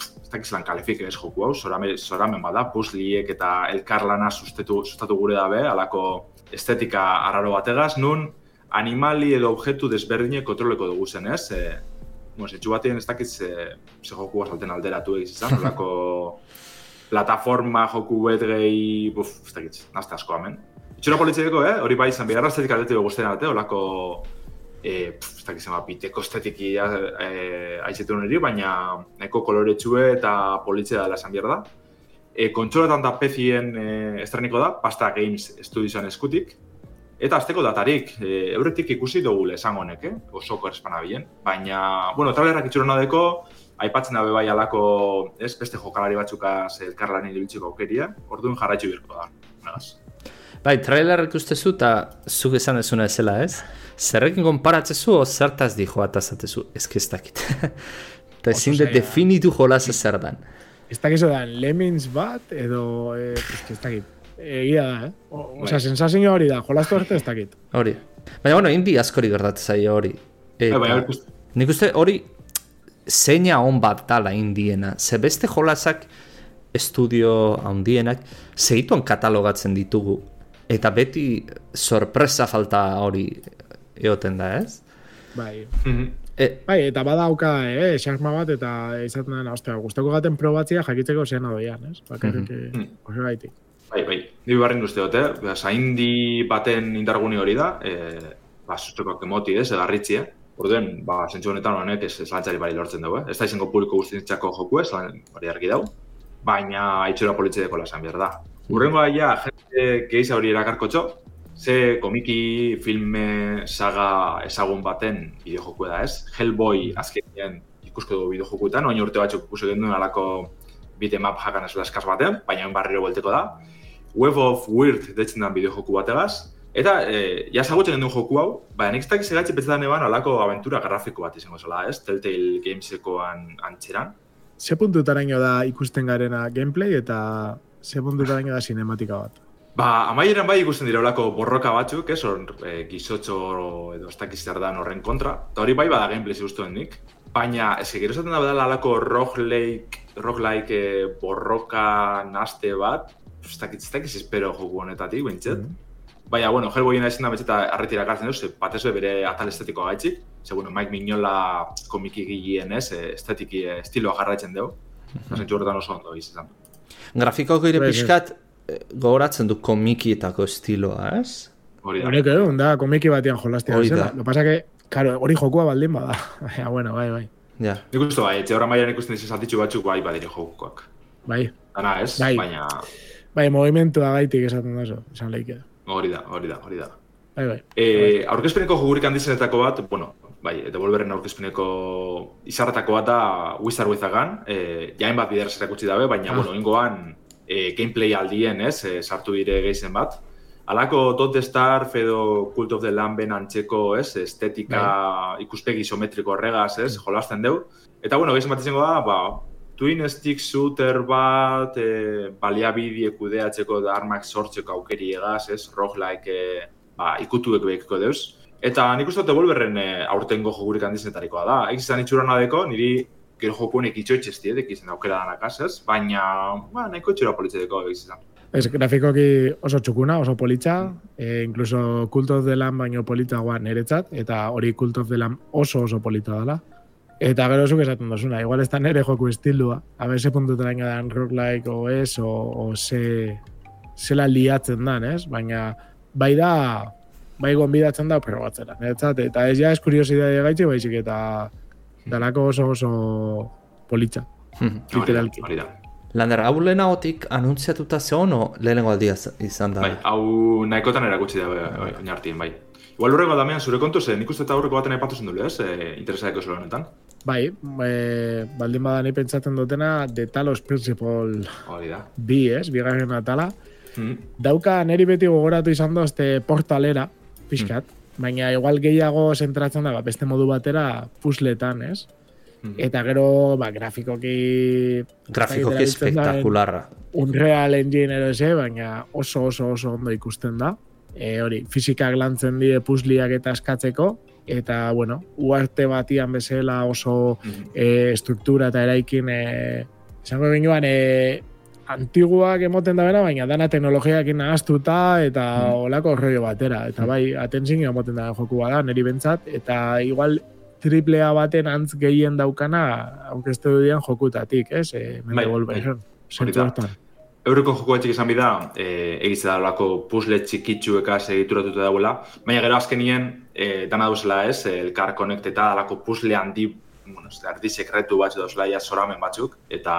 ez dakiz lan kalifiken ez joku hau, zorame, zoramen bada, puzzliek eta elkarlana sustatu, sustatu gure dabe, alako estetika arraro bategaz, nun animali edo objektu desberdinek kontroleko dugu zen, ez? E, bueno, zetxu batean ez dakiz ze, ze joku salten alderatu egiz izan, alako plataforma joku bet gehi, buf, ez dakit, nazte asko hemen. Itxura politzeko, eh? Hori bai izan, bigarra estetik aldetik guztien arte, olako, e, pf, ez dakit zema, piteko estetiki e, aizetu niri, baina nahiko koloretxue eta politzea dela esan behar da. E, kontsoletan da pezien e, estreniko da, Pasta Games Studiosen eskutik, Eta azteko datarik, e, euretik ikusi dugu esan honek, eh? osoko espanabilen. Baina, bueno, trailerrak itxuron deko, aipatzen dabe bai alako, ez, beste jokalari batzukaz elkarlan ibiltzeko aukeria, orduan jarraitzu birko da. Nagaz. Bai, trailer ikustezu eta zuk esan dezuna ezela, ez? Zerrekin konparatzezu o zertaz di joa eta zatezu? Ez ez dakit. Eta ezin de definitu jolaz zer dan. Ez dakizu da, Lemmings bat, edo, eh, ez dakit. Egia da, eh? O, osea, Bai. sensazio hori da, jolastu arte ez dakit. Hori. Baina, bueno, indi askori gertatzen zaio hori. Eta, Bai, baina ikusten- nik uste hori zeina on bat dala indiena. Ze beste jolasak estudio handienak segituan katalogatzen ditugu. Eta beti sorpresa falta hori eoten da, ez? Bai. Mhm. E, Bai, eta badauka, eh, xarma bat, eta izaten dena, ostia, guztoko gaten probatzia jakitzeko zean adoian, ez? Bakarrik, Mhm. eh, oso gaitik. Bai, bai. Ni barrin uste dut, eh? Zaindi baten indargune hori da, e, ba, sustrokak emoti, ez, egarritzi, eh? Orduen, ba, zentzu honetan honek ez, ez lantzari bari lortzen dugu, eh? Ez da izango publiko guztientzako joku ez, lan, hori argi dau, baina itxura politzedeko lasan behar da. Urrengo ja, jende gehiza hori erakarkotxo, ze komiki filme saga ezagun baten bideojoku da, ez? Hellboy azkenean ikusko dugu bideojokuetan, oin urte batzuk ikusi genuen alako bitmap hakan ez eskaz batean, baina barriro buelteko da. Web of Weird deitzen den bideojoku bategaz. Eta, e, ja zagutzen genuen joku hau, baina nik dakiz egatxe petzetan eban alako aventura grafiko bat izango zela, ez? Telltale Gamesekoan antxeran. Ze puntutaraino da ikusten garena gameplay eta ze puntuta da sinematika bat. Ba, amaieran bai ikusten dira olako borroka batzuk, ez, hor, e, gizotxo edo ez dakiz dan horren kontra. Eta hori bai bada gameplay ziguztuen nik. Baina, ez gero esaten da badala alako roguelike, roguelike e, borroka naste bat, ez dakiz, ez dakiz espero joku honetatik, bentset. Mm -hmm. Baina, bueno, Hellboyen izan da betxeta arretira gartzen duz, batez bere atal estetiko gaitxik. Ze, bueno, Mike Mignola komiki gilien ez, e, estetiki estiloa jarraitzen dugu. Mm -hmm. oso ondo izan. Grafiko gire bai, bai. pixkat, gogoratzen du komikietako estiloa, ez? Hori da. Hori da, komiki batian jolastia. Hori da. Lo pasa que, claro, hori jokua baldin bada. Baina, bueno, bai, bai. Ja. Nik uste bai, etxe horra maian ikusten dizen saltitxu batzuk bai badire jokuak. Bai. Dana ez, bai. baina... Bai, movimentua gaitik esaten da zo, esan leike. Hori da, hori da, hori da. Bai, bai. E, aurkezpeneko jogurik handizenetako bat, bueno, bai, devolverren aurkezpeneko izarretako bat da Wizard with a Gun, e, jain bat bideraz erakutsi dabe, baina, ah. bueno, ingoan e, gameplay aldien, ez, e, sartu dire geizen bat. Alako Dot the Star, Fedo Cult of the Lamben antzeko, ez, estetika bai. ikuspegi isometriko horregaz, ez, jolasten deu. Eta, bueno, geizen bat izango da, ba, twin stick shooter bat, e, baliabidie kudeatzeko da armak sortzeko aukeri egaz, ez, roguelike, e, ba, ikutuek behiko deuz. Eta nik uste Devolverren e, aurtengo jogurik handizenetarikoa da. Egiz izan itxuran adeko, niri gero jokuenek itxoitxe ez izan aukera danak azaz, baina ba, nahiko itxura politzeteko egiz izan. Ez, grafikoki oso txukuna, oso politxa, e, incluso Cult of the Lamb baino polita guan niretzat, eta hori Cult of the Lamb oso oso polita dela. Eta gero zuk esaten dozuna, igual ez da nire joku estildua, a ber, ze puntu teraino dan o ez, o, o ze, zela liatzen dan, ez? Baina, bai da, bai gonbidatzen da, pero batzera, niretzat, eta ez ja ez kuriosidade gaitxe, baizik eta dalako oso oso politxa. Hmm. Literalki. Lander, hau lehen haotik anuntziatuta ze hono lehenengo aldia izan da? Bai, hau nahikotan erakutsi da, bai, oinartien, bai. Igual urrengo damean, zure kontu ze, nik uste eta aurreko baten aipatu zen ez? E, interesaiko zure honetan. Bai, e, baldin badan pentsatzen dutena, de talos principal Hori da. bi, ez, bigarren atala. Mm. Dauka neri beti gogoratu izan dozte portalera, pixkat, mm. Baina igual gehiago zentratzen da, ba, beste modu batera pusletan, ez? Mm. Eta gero, ba, grafikoki... Grafikoki espektakularra. Unreal Engine ero eze, baina oso oso oso ondo ikusten da. E, hori, fizikak lantzen die pusliak eta eskatzeko, eta, bueno, uarte batian bezala oso mm. e, struktura eta eraikin, e, izango genioan, e, antiguak emoten da bera, baina dana teknologiak inagaztuta eta mm. olako rollo batera. Eta mm. bai, atentzin emoten da joku bada, neri bentsat, eta igual triplea baten antz gehien daukana aurkezte duen jokutatik, ez? E, bai, bai. Euroko joko etxik izan bida, e, egitze da lako puzzle txikitsueka segituratuta dagoela, baina gero azkenien e, dana duzela ez, elkar konekteta lako puzzle handi bueno, ez da, sekretu bat edo zelaia soramen batzuk, eta,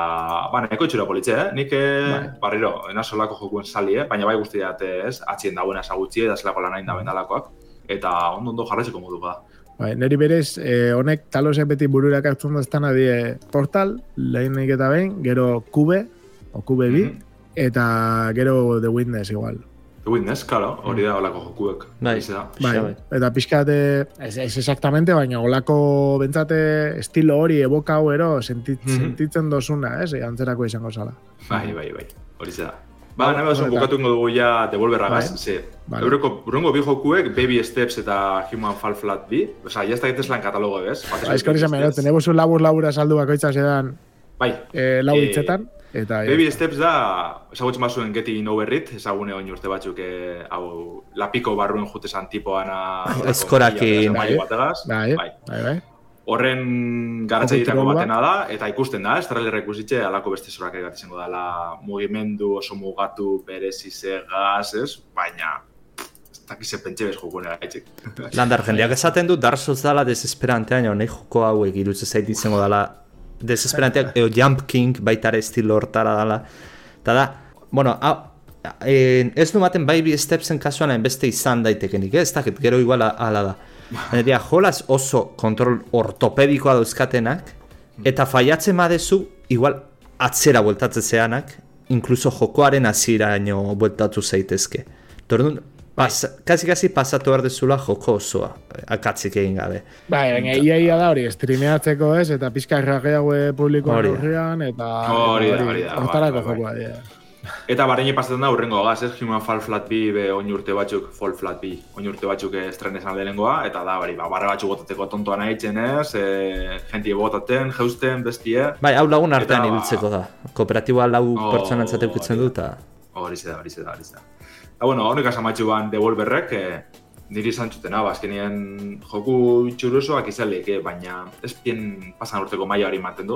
ba, neko itxura politxe, eh? Nik, eh, bai. barriro, ena solako jokuen sali, eh? baina bai guzti dut, ez, atxien dagoena esagutzi, eta zelako lanain da bendalakoak, eta ondo ondo jarretzeko modu da. Bai, neri berez, eh, honek talosek beti bururak hartzen daztan adie portal, lehen eta behin, gero kube, o kube bi, mm -hmm. eta gero The Witness igual. The Witness, claro, hori da olako jokuek. Bai, bai, bai. Eta pixkate, ez, ez exactamente, baina olako bentsate estilo hori eboka hau ero sentitzen, mm -hmm. sentitzen dozuna, ez, antzerako izango zala. Bai, bai, bai, hori da. Ba, nahi bat bukatu ingo dugu ja devolverra gaz, ze, vale. euroko, urrengo bi jokuek, Baby Steps eta Human Fall Flat bi, oza, ya ez da lan katalogo, ez? Ba, ez izan mero, tenemos un labur labura saldu bakoitza zedan bai. eh, lau hitzetan. Eta, Baby ja. Steps da, ezagutzen mazuen Getting Over It, ezagune oin urte batzuk, eh, hau, lapiko barruen jutesan tipoana... Eskorakin. Bai, bai, bai, bai horren garatzaietako batena da, eta ikusten da, ez trailerra ikusitxe, alako beste zorak egat izango dela mugimendu oso mugatu berezi zegaz, ez? Baina, ez dakize pentsa bez joko nera gaitxik. Landar, jendeak esaten du, Dark Souls dala desesperantea, nahi joko hauek irutze zait izango dela, desesperantea, eo Jump King baitare estilo hortara dala, eta da, bueno, hau, ez du maten bi stepsen kasuan beste izan daitekenik, ez dakit, gero igual ala da. Baina jolaz oso kontrol ortopedikoa dauzkatenak, eta faiatzen badezu, igual atzera bueltatzen zeanak, inkluso jokoaren aziraino bueltatu zaitezke. Tordun, pas, kasi kasi pasatu behar dezula joko osoa, akatzik egin gabe. Bai, baina ia ia da hori, streameatzeko ez, eta pizka errageago publiko horrean, eta... Hori da, hori da. Hortarako jokoa, Eta barreine pasatzen da urrengo gaz, ez? Human Fall Flat B, be oin urte batzuk, Fall Flat B, oin urte batzuk estrenesan lehenengoa, eta da, bari, ba, barra batzuk botateko tontoa nahi ez, e, jentie botaten, jeusten, bestie. Bai, hau lagun artean eta, ibiltzeko da. Kooperatiboa lau oh, pertsonan zateukitzen du, eta... Hori da, hori da, hori da. Eta, bueno, honek asamatxu ban devolverrek, e, niri izan zuten, hau, azkenien joku txuruzoak izalek, eh, baina ez bien pasan urteko maia hori mantendu.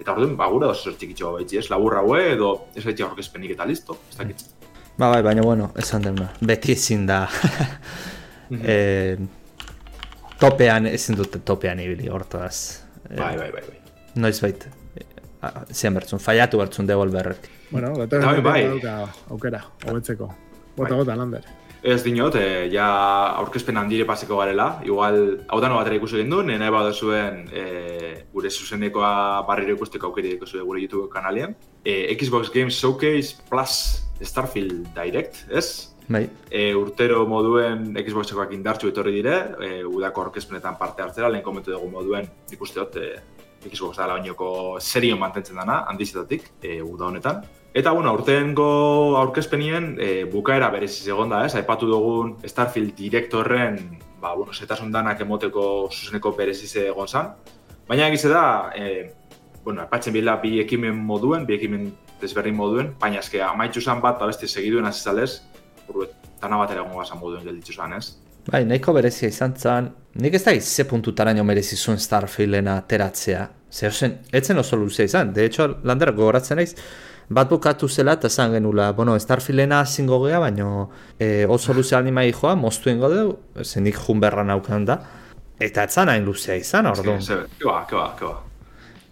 Eta orduan, ba, gura oso txikitxo baitzi, ez? Laburra hue edo ez baitzi aurkezpenik eta listo, ez dakit. Ba, bai, baina, bueno, esan dena, beti ezin da. e, topean, ezin dute topean ibili, hortaz. Eh, bai, bai, bai, bai. Noiz bait, zian bertzun, faiatu bertzun devolberrek. Bueno, gato bai, bai. aukera, hobetzeko. Bota, bai. bota, lander. Ez dinot, e, ja aurkezpen handire paseko garela. Igual, hau da no batera ikusi egin du, nena eba zuen e, gure zuzenekoa barriro ikusteko aukeri zuen gure YouTube kanalean. E, Xbox Games Showcase Plus Starfield Direct, ez? Bai. E, urtero moduen Xboxekoak indartxu etorri dire, e, udako aurkezpenetan parte hartzera, lehen komentu dugu moduen ikusteot, e, Xbox da bainoko serio mantentzen dana, handizetatik, e, uda honetan. Eta, bueno, aurtengo aurkezpenien e, bukaera bereziz egon da, ez? Aipatu dugun Starfield direktorren, ba, bueno, zetasun danak emoteko zuzeneko bereziz egon zan. Baina egize da, e, bueno, aipatzen bila bi ekimen moduen, bi ekimen desberdin moduen, baina eske amaitzu zan bat, abesti segiduen azizalez, burruet, tana bat ere egon moduen gelditzu zan, ez? Bai, nahiko berezia izan zan, nik ez da ze puntutaraino merezi zuen Starfielena teratzea. Zer zen, etzen oso luzea izan, de hecho, landera gogoratzen naiz, bat bukatu zela eta zan genula, bueno, Starfielena zingo gea, baina e, oso luzea anima joa, moztu ingo dugu, zenik jun berra naukan da, eta etzan hain luzea izan, ordu. Ez keba, keba, keba.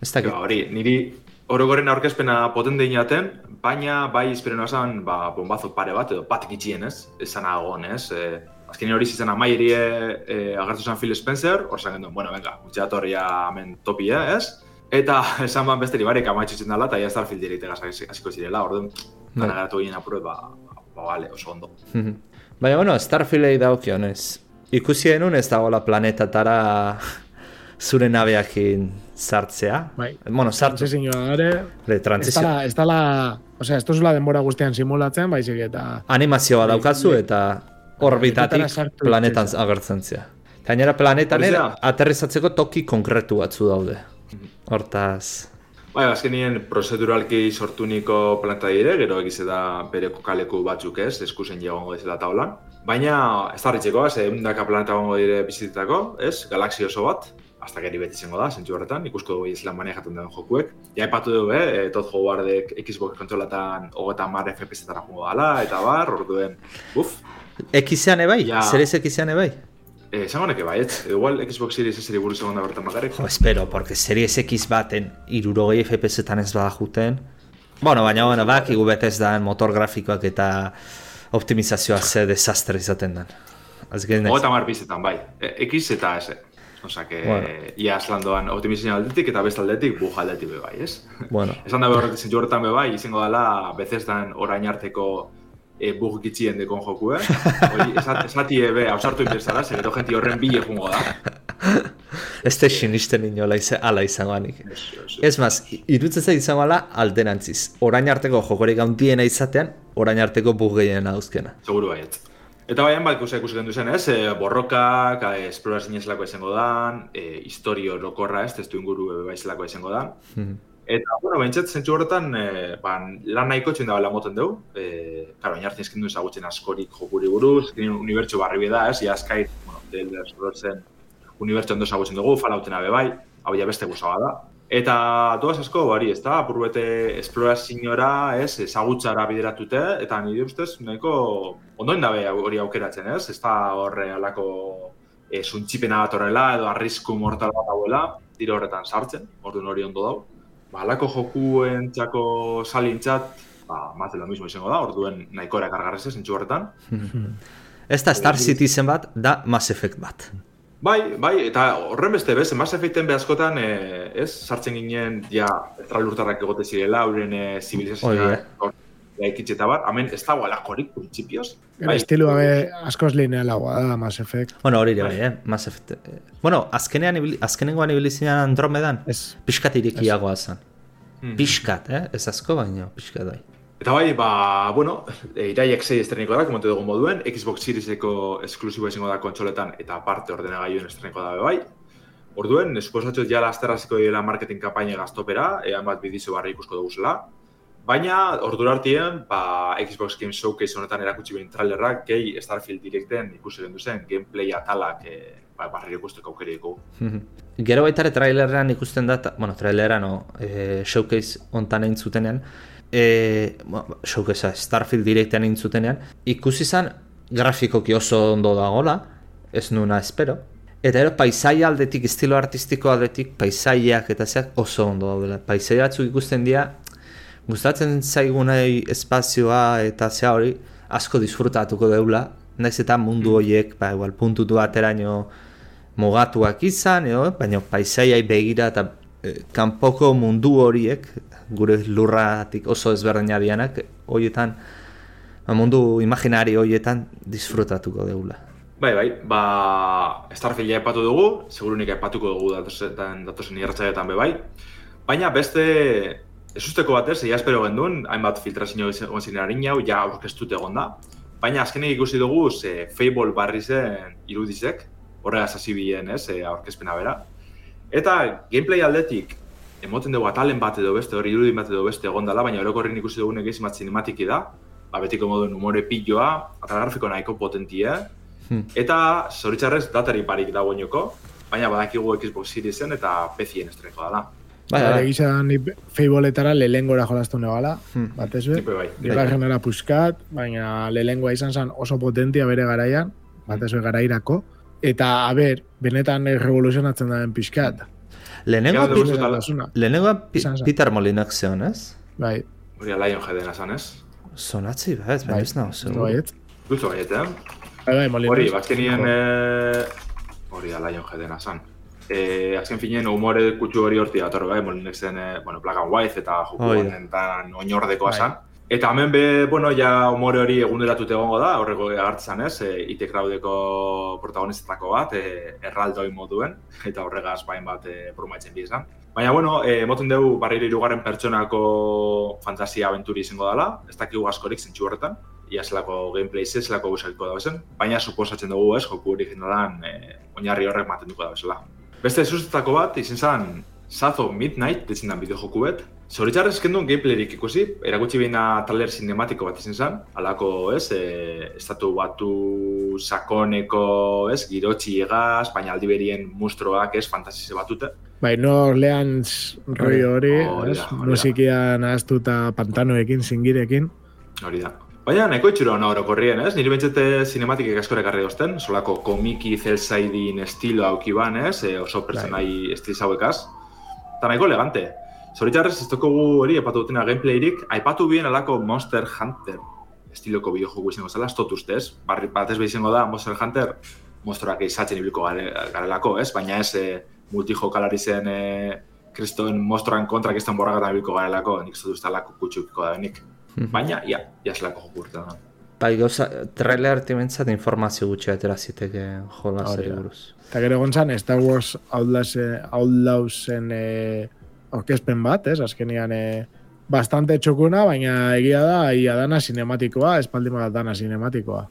Ez da, hori, niri orogoren aurkezpena potente inaten, baina bai izperen osan, ba, bombazo pare bat, edo bat gitxien ez, esan agon ez, e, azken hori zizan amai eri e, agertu zen Phil Spencer, hor zan genuen, bueno, venga, utxeatorria hemen topia ez, Eta esan ban besteri barik amaitxutzen dela, eta ja Starfield direitegaz hasiko zirela, orduan, bai. gana garatu egin apurret, ba, ba, bale, oso ondo. Baina, bueno, Starfieldei daukionez, ikusi denun ez dagoela planetatara zure nabeakin sartzea. Bai, bueno, sartze zinua gare, ez da la, o sea, esto es la denbora guztian simulatzen, baizik eta... Animazioa daukazu eta orbitatik planetan agertzen zea. Gainera planetan aterrizatzeko toki konkretu batzu daude. Hortaz... Bai, azkenien prozeduralki sortuniko planta dire, gero egize da bere kokaleku batzuk ez, eskusen jagongo dizela taulan. Baina, ez da ritxeko, ez, eundaka planeta gongo dire bizitetako, ez, galaxi oso bat, hasta geri beti zengo da, zentsu horretan, ikusko dugu izlan manejatzen den jokuek. Ja, epatu dugu, eh, Todd Howardek Xbox kontrolatan hogeta mar FPS-etara jungo dala, eta bar, orduen, uf. Xean ebai? Ja. Zer ez Xean ebai? Eh, esango neke baiet, igual Xbox Series S buru segunda bertan bakarrik. Jo, espero, porque Series X baten irurogei FPS-etan ez bada juten. Bueno, baina, bueno, bak, igu betez da motor grafikoak eta optimizazioa ze desastre izaten den. Ogo eta mar bizetan, bai. E, X eta S. Osa, que bueno. ia aslandoan optimizazioa aldetik eta best aldetik buja aldetik bai, ez? Bueno. Esan da behar, zentu horretan bai, izango dela, bezez dan orain arteko e, bug gitzien dekon joku, eh? Hori, esati ebe, hausartu inbezara, zer edo jenti horren bile jungo da. Ez da sinisten inola izan, ala izango anik. Ez maz, irutzeza izango ala alderantziz. Orain arteko jokorik gauntiena izatean, orain arteko bug gehien hauzkena. Seguru baiet. Eta baian bat ikusi ikusi gendu zen, ez? E, borrokak, e, esplorazin izango dan, e, historio lokorra, ez? Testu inguru baizelako izango dan. Mm Eta, bueno, bentsat, zentsu horretan, e, ban, lan nahiko txin da moten dugu. E, karo, baina hartzen eskindu ezagutzen askorik jokuri buruz, eskin unibertsu barri da, ez, ja eskai, bueno, del esprotzen unibertsu ondo ezagutzen dugu, falauten abe bai, hau ja beste guzaba da. Eta duaz asko, bari, ez da, apurbete esplorazioa, ez, ezagutzara bideratute, eta nire ustez, nahiko ondoen dabe hori aukeratzen, ez, ez da horre alako e, suntxipena bat horrela, edo arrisku mortal bat hauela, dire horretan sartzen, orduan hori ondo dago ba, alako jokuen txako salintzat, ba, maz lo mismo izango da, orduen nahiko ere kargarrez ez, entxu horretan. Ez da Star Citizen bat, da Mass Effect bat. Bai, bai, eta horren beste bez, Mass Effecten behazkotan, eh, ez, sartzen ginen, ja, estralurtarrak egote zirela, horren eh, zibilizazioa, gaikitxe eta bar, hemen ez dago alakorik, printzipioz. Bai, estilu gabe askoz linealagoa da Mass Effect. Bueno, hori bai, eh, Mass Effect. Eh, bueno, azkenean, azkenengoan ibilizinean Andromedan, es, pixkat irikiagoa zen. Hmm. Piskat, eh? Ez asko baino, piskat bai. Eta bai, ba, bueno, e, iraiek zei estreniko da, komentu dugu moduen, Xbox Serieseko esklusibo izango da kontsoletan eta parte ordenagailuen estreniko da bai. Orduen, esposatxot ja lasterraziko dira marketing kampaina gaztopera, ean bat bidizo barri ikusko dugu zela. Baina, ordura hartien, ba, Xbox Game Showcase honetan erakutsi behin trailerrak, gehi Starfield Directen ikusi gendu zen, gameplay atalak e, ba, barri ikusteko aukerieko. Gero baitare trailerrean ikusten da, bueno, traileran no, e, showcase ontan egin zutenean, e, showcase Starfield Directean egin zutenean, ikusi zen grafikoki oso ondo dagoela, ez nuna espero, Eta ero, paisaia aldetik, estilo artistiko aldetik, paisaiak eta zeak oso ondo daudela. Paisaia batzuk ikusten dira, gustatzen zaigunei espazioa eta zea hori asko disfrutatuko deula. Naiz eta mundu horiek, ba, igual, puntutu bateraino mugatuak izan, edo, baina paisaiai begira eta e, kanpoko mundu horiek, gure lurratik oso ezberdina dianak, horietan, ba, mundu imaginari horietan disfrutatuko deula. Bai, bai, ba, Starfielda epatu dugu, segurunik epatuko dugu datozen, datozen irratzaietan be bai. Baina beste, ez batez, egia espero gendun, hainbat filtrazio egon ziren harin jau, ja aurkestut egon da. Baina azkenik ikusi dugu, ze Fable barri zen irudizek, horrega zazibien, ez, e, aurkezpena bera. Eta gameplay aldetik, emoten dugu atalen bat edo beste, hori irudin bat edo beste egon dela, baina orokorrin ikusi dugu egizim bat cinematiki da, ba, betiko moduen humore pilloa, eta grafiko nahiko potentia, Hmm. Eta, zoritzarrez, datari parik dagoeneko, baina badakigu Xbox Seriesen eta PC-en estreko dela. Bai, bai. Egisa ni feiboletara lelengora jolaztu negala, hmm. bat ez bet. Bai, bai. puskat, baina lelengua izan zen oso potentia bere garaian, bat ez garairako. Eta, a ber, benetan revoluzionatzen da den pixkat. Lehenengo, lehenengo Peter Molinak zeon, ez? Bai. Hori alaion jedena zan, ez? Sonatzi, bai, ez, bai, ez nago, zego. Bai, ez. Gultu baiet, eh? Bai, bai, hori, bazkenien... Eh, hori da, Lion zan. Eh, azken finien, humore kutsu hori horti dator, bai, molinek zen, eh, bueno, Black and White eta joku honetan oinordekoa zan. Eta hemen be, bueno, ja humore hori eguneratute egongo da, horrego agartzen ez, e, ite kraudeko protagonistetako bat, e, erraldoi moduen, eta horregaz bain bat e, brumaitzen bizan. Baina, bueno, e, moten dugu barriro irugarren pertsonako fantasia aventuri izango dela, ez dakigu askorik zentsu horretan, ia zelako gameplay ze, zelako da bezen, baina suposatzen dugu ez, joku originalan e, oinarri horrek maten duko da bezala. Beste zuztetako bat, izin zen, Sazo Midnight, ditzen den bideo joku bet. Zoritxarrez kenduen gameplayrik ikusi, erakutsi behina taler cinematiko bat izin zen, alako, ez, e, estatu batu sakoneko, ez, girotxi egaz, baina aldi berien mustroak, ez, fantasize batute. Bai, no Orleans roi hori, ez, musikian ahaztuta pantanoekin, zingirekin. Hori da. Baina, nahiko itxuro hona orokorrien, ez? Nire bentsete cinematikek askore garri dozten, solako komiki zelsaidin estilo hauki ban, ez? E, oso bai. estil zauekaz. Eta nahiko elegante. Zoritxarrez, ez gu hori, epatu dutena gameplayrik, aipatu bien alako Monster Hunter estiloko bideo joku izango zela, ez dut ustez. Barri batez behizengo da, Monster Hunter, monstruak eizatzen ibiliko garelako, ez? Baina ez, e, multijokalari zen e, kristoen monstruan kontrak den borragatan ibiliko garelako, nik zut ustalako kutxukiko da benik. Mhm. Baina, ia, ia zelako joku urte da. Bai, gauza, trailer arti bentsat informazio gutxi atera ziteke jola zer buruz. Eta gero gontzan, Star Wars Outlawsen eh, orkespen bat, ez? Azkenian eh, bastante txukuna, baina egia da, ia dana sinematikoa, espaldi dana sinematikoa.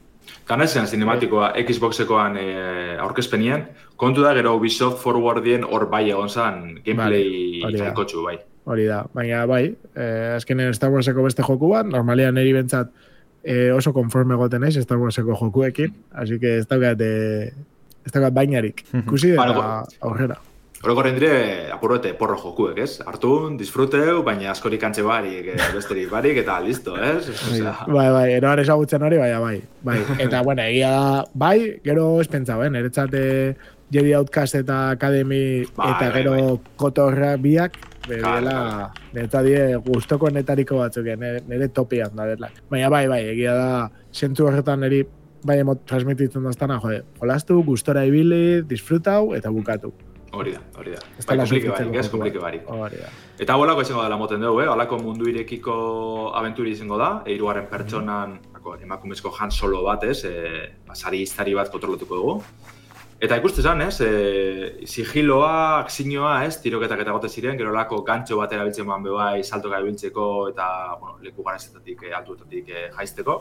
Esan sinematikoa Xboxekoan eh, aurkezpenien, kontu da gero Ubisoft Forwardien hor bai egon zan gameplay bai, bai hori da. Baina bai, eh, azkenen Star Warseko beste joku bat, normalian eri bentsat eh, oso konforme goten naiz Star Warseko jokuekin, así que ez daukat, eh, ez daukat bainarik. Kusi da, aurrera. Horo gorren dire, apurrete, porro jokuek, ez? Artun, disfruteu, baina askorik antxe barik, eh, besterik barik, eta listo, ez? bai, bai, eroan esagutzen hori, baina bai, bai. Eta, bueno, egia da, bai, gero espentza, ben, eretzate Jedi Outcast eta Academy bai, eta bai, gero bai, kotorra biak, Bela, neta die gustoko netariko batzuk, nire, nire topian da dela. Baina bai, bai, egia da, sentu horretan niri, bai emot transmititzen daztana, jode, jolastu, gustora ibili, disfrutau eta bukatu. Hori da, hori da. Bai, komplike barik, ez, komplike barik. Hori da. Eta bolako izango dela moten dugu, eh? Olako mundu irekiko aventuri izango da, eiruaren pertsonan, mm -hmm. emakumezko Han Solo bat, ez, e, basari iztari bat kontrolatuko dugu. Eta ikuste zan, ez, e, sigiloa, aksinoa, ez, tiroketak eta gote ziren, gero lako gantxo bat erabiltzen man bebai, saltoka erabiltzeko eta, bueno, leku garazetatik, e, altuetatik e, jaizteko.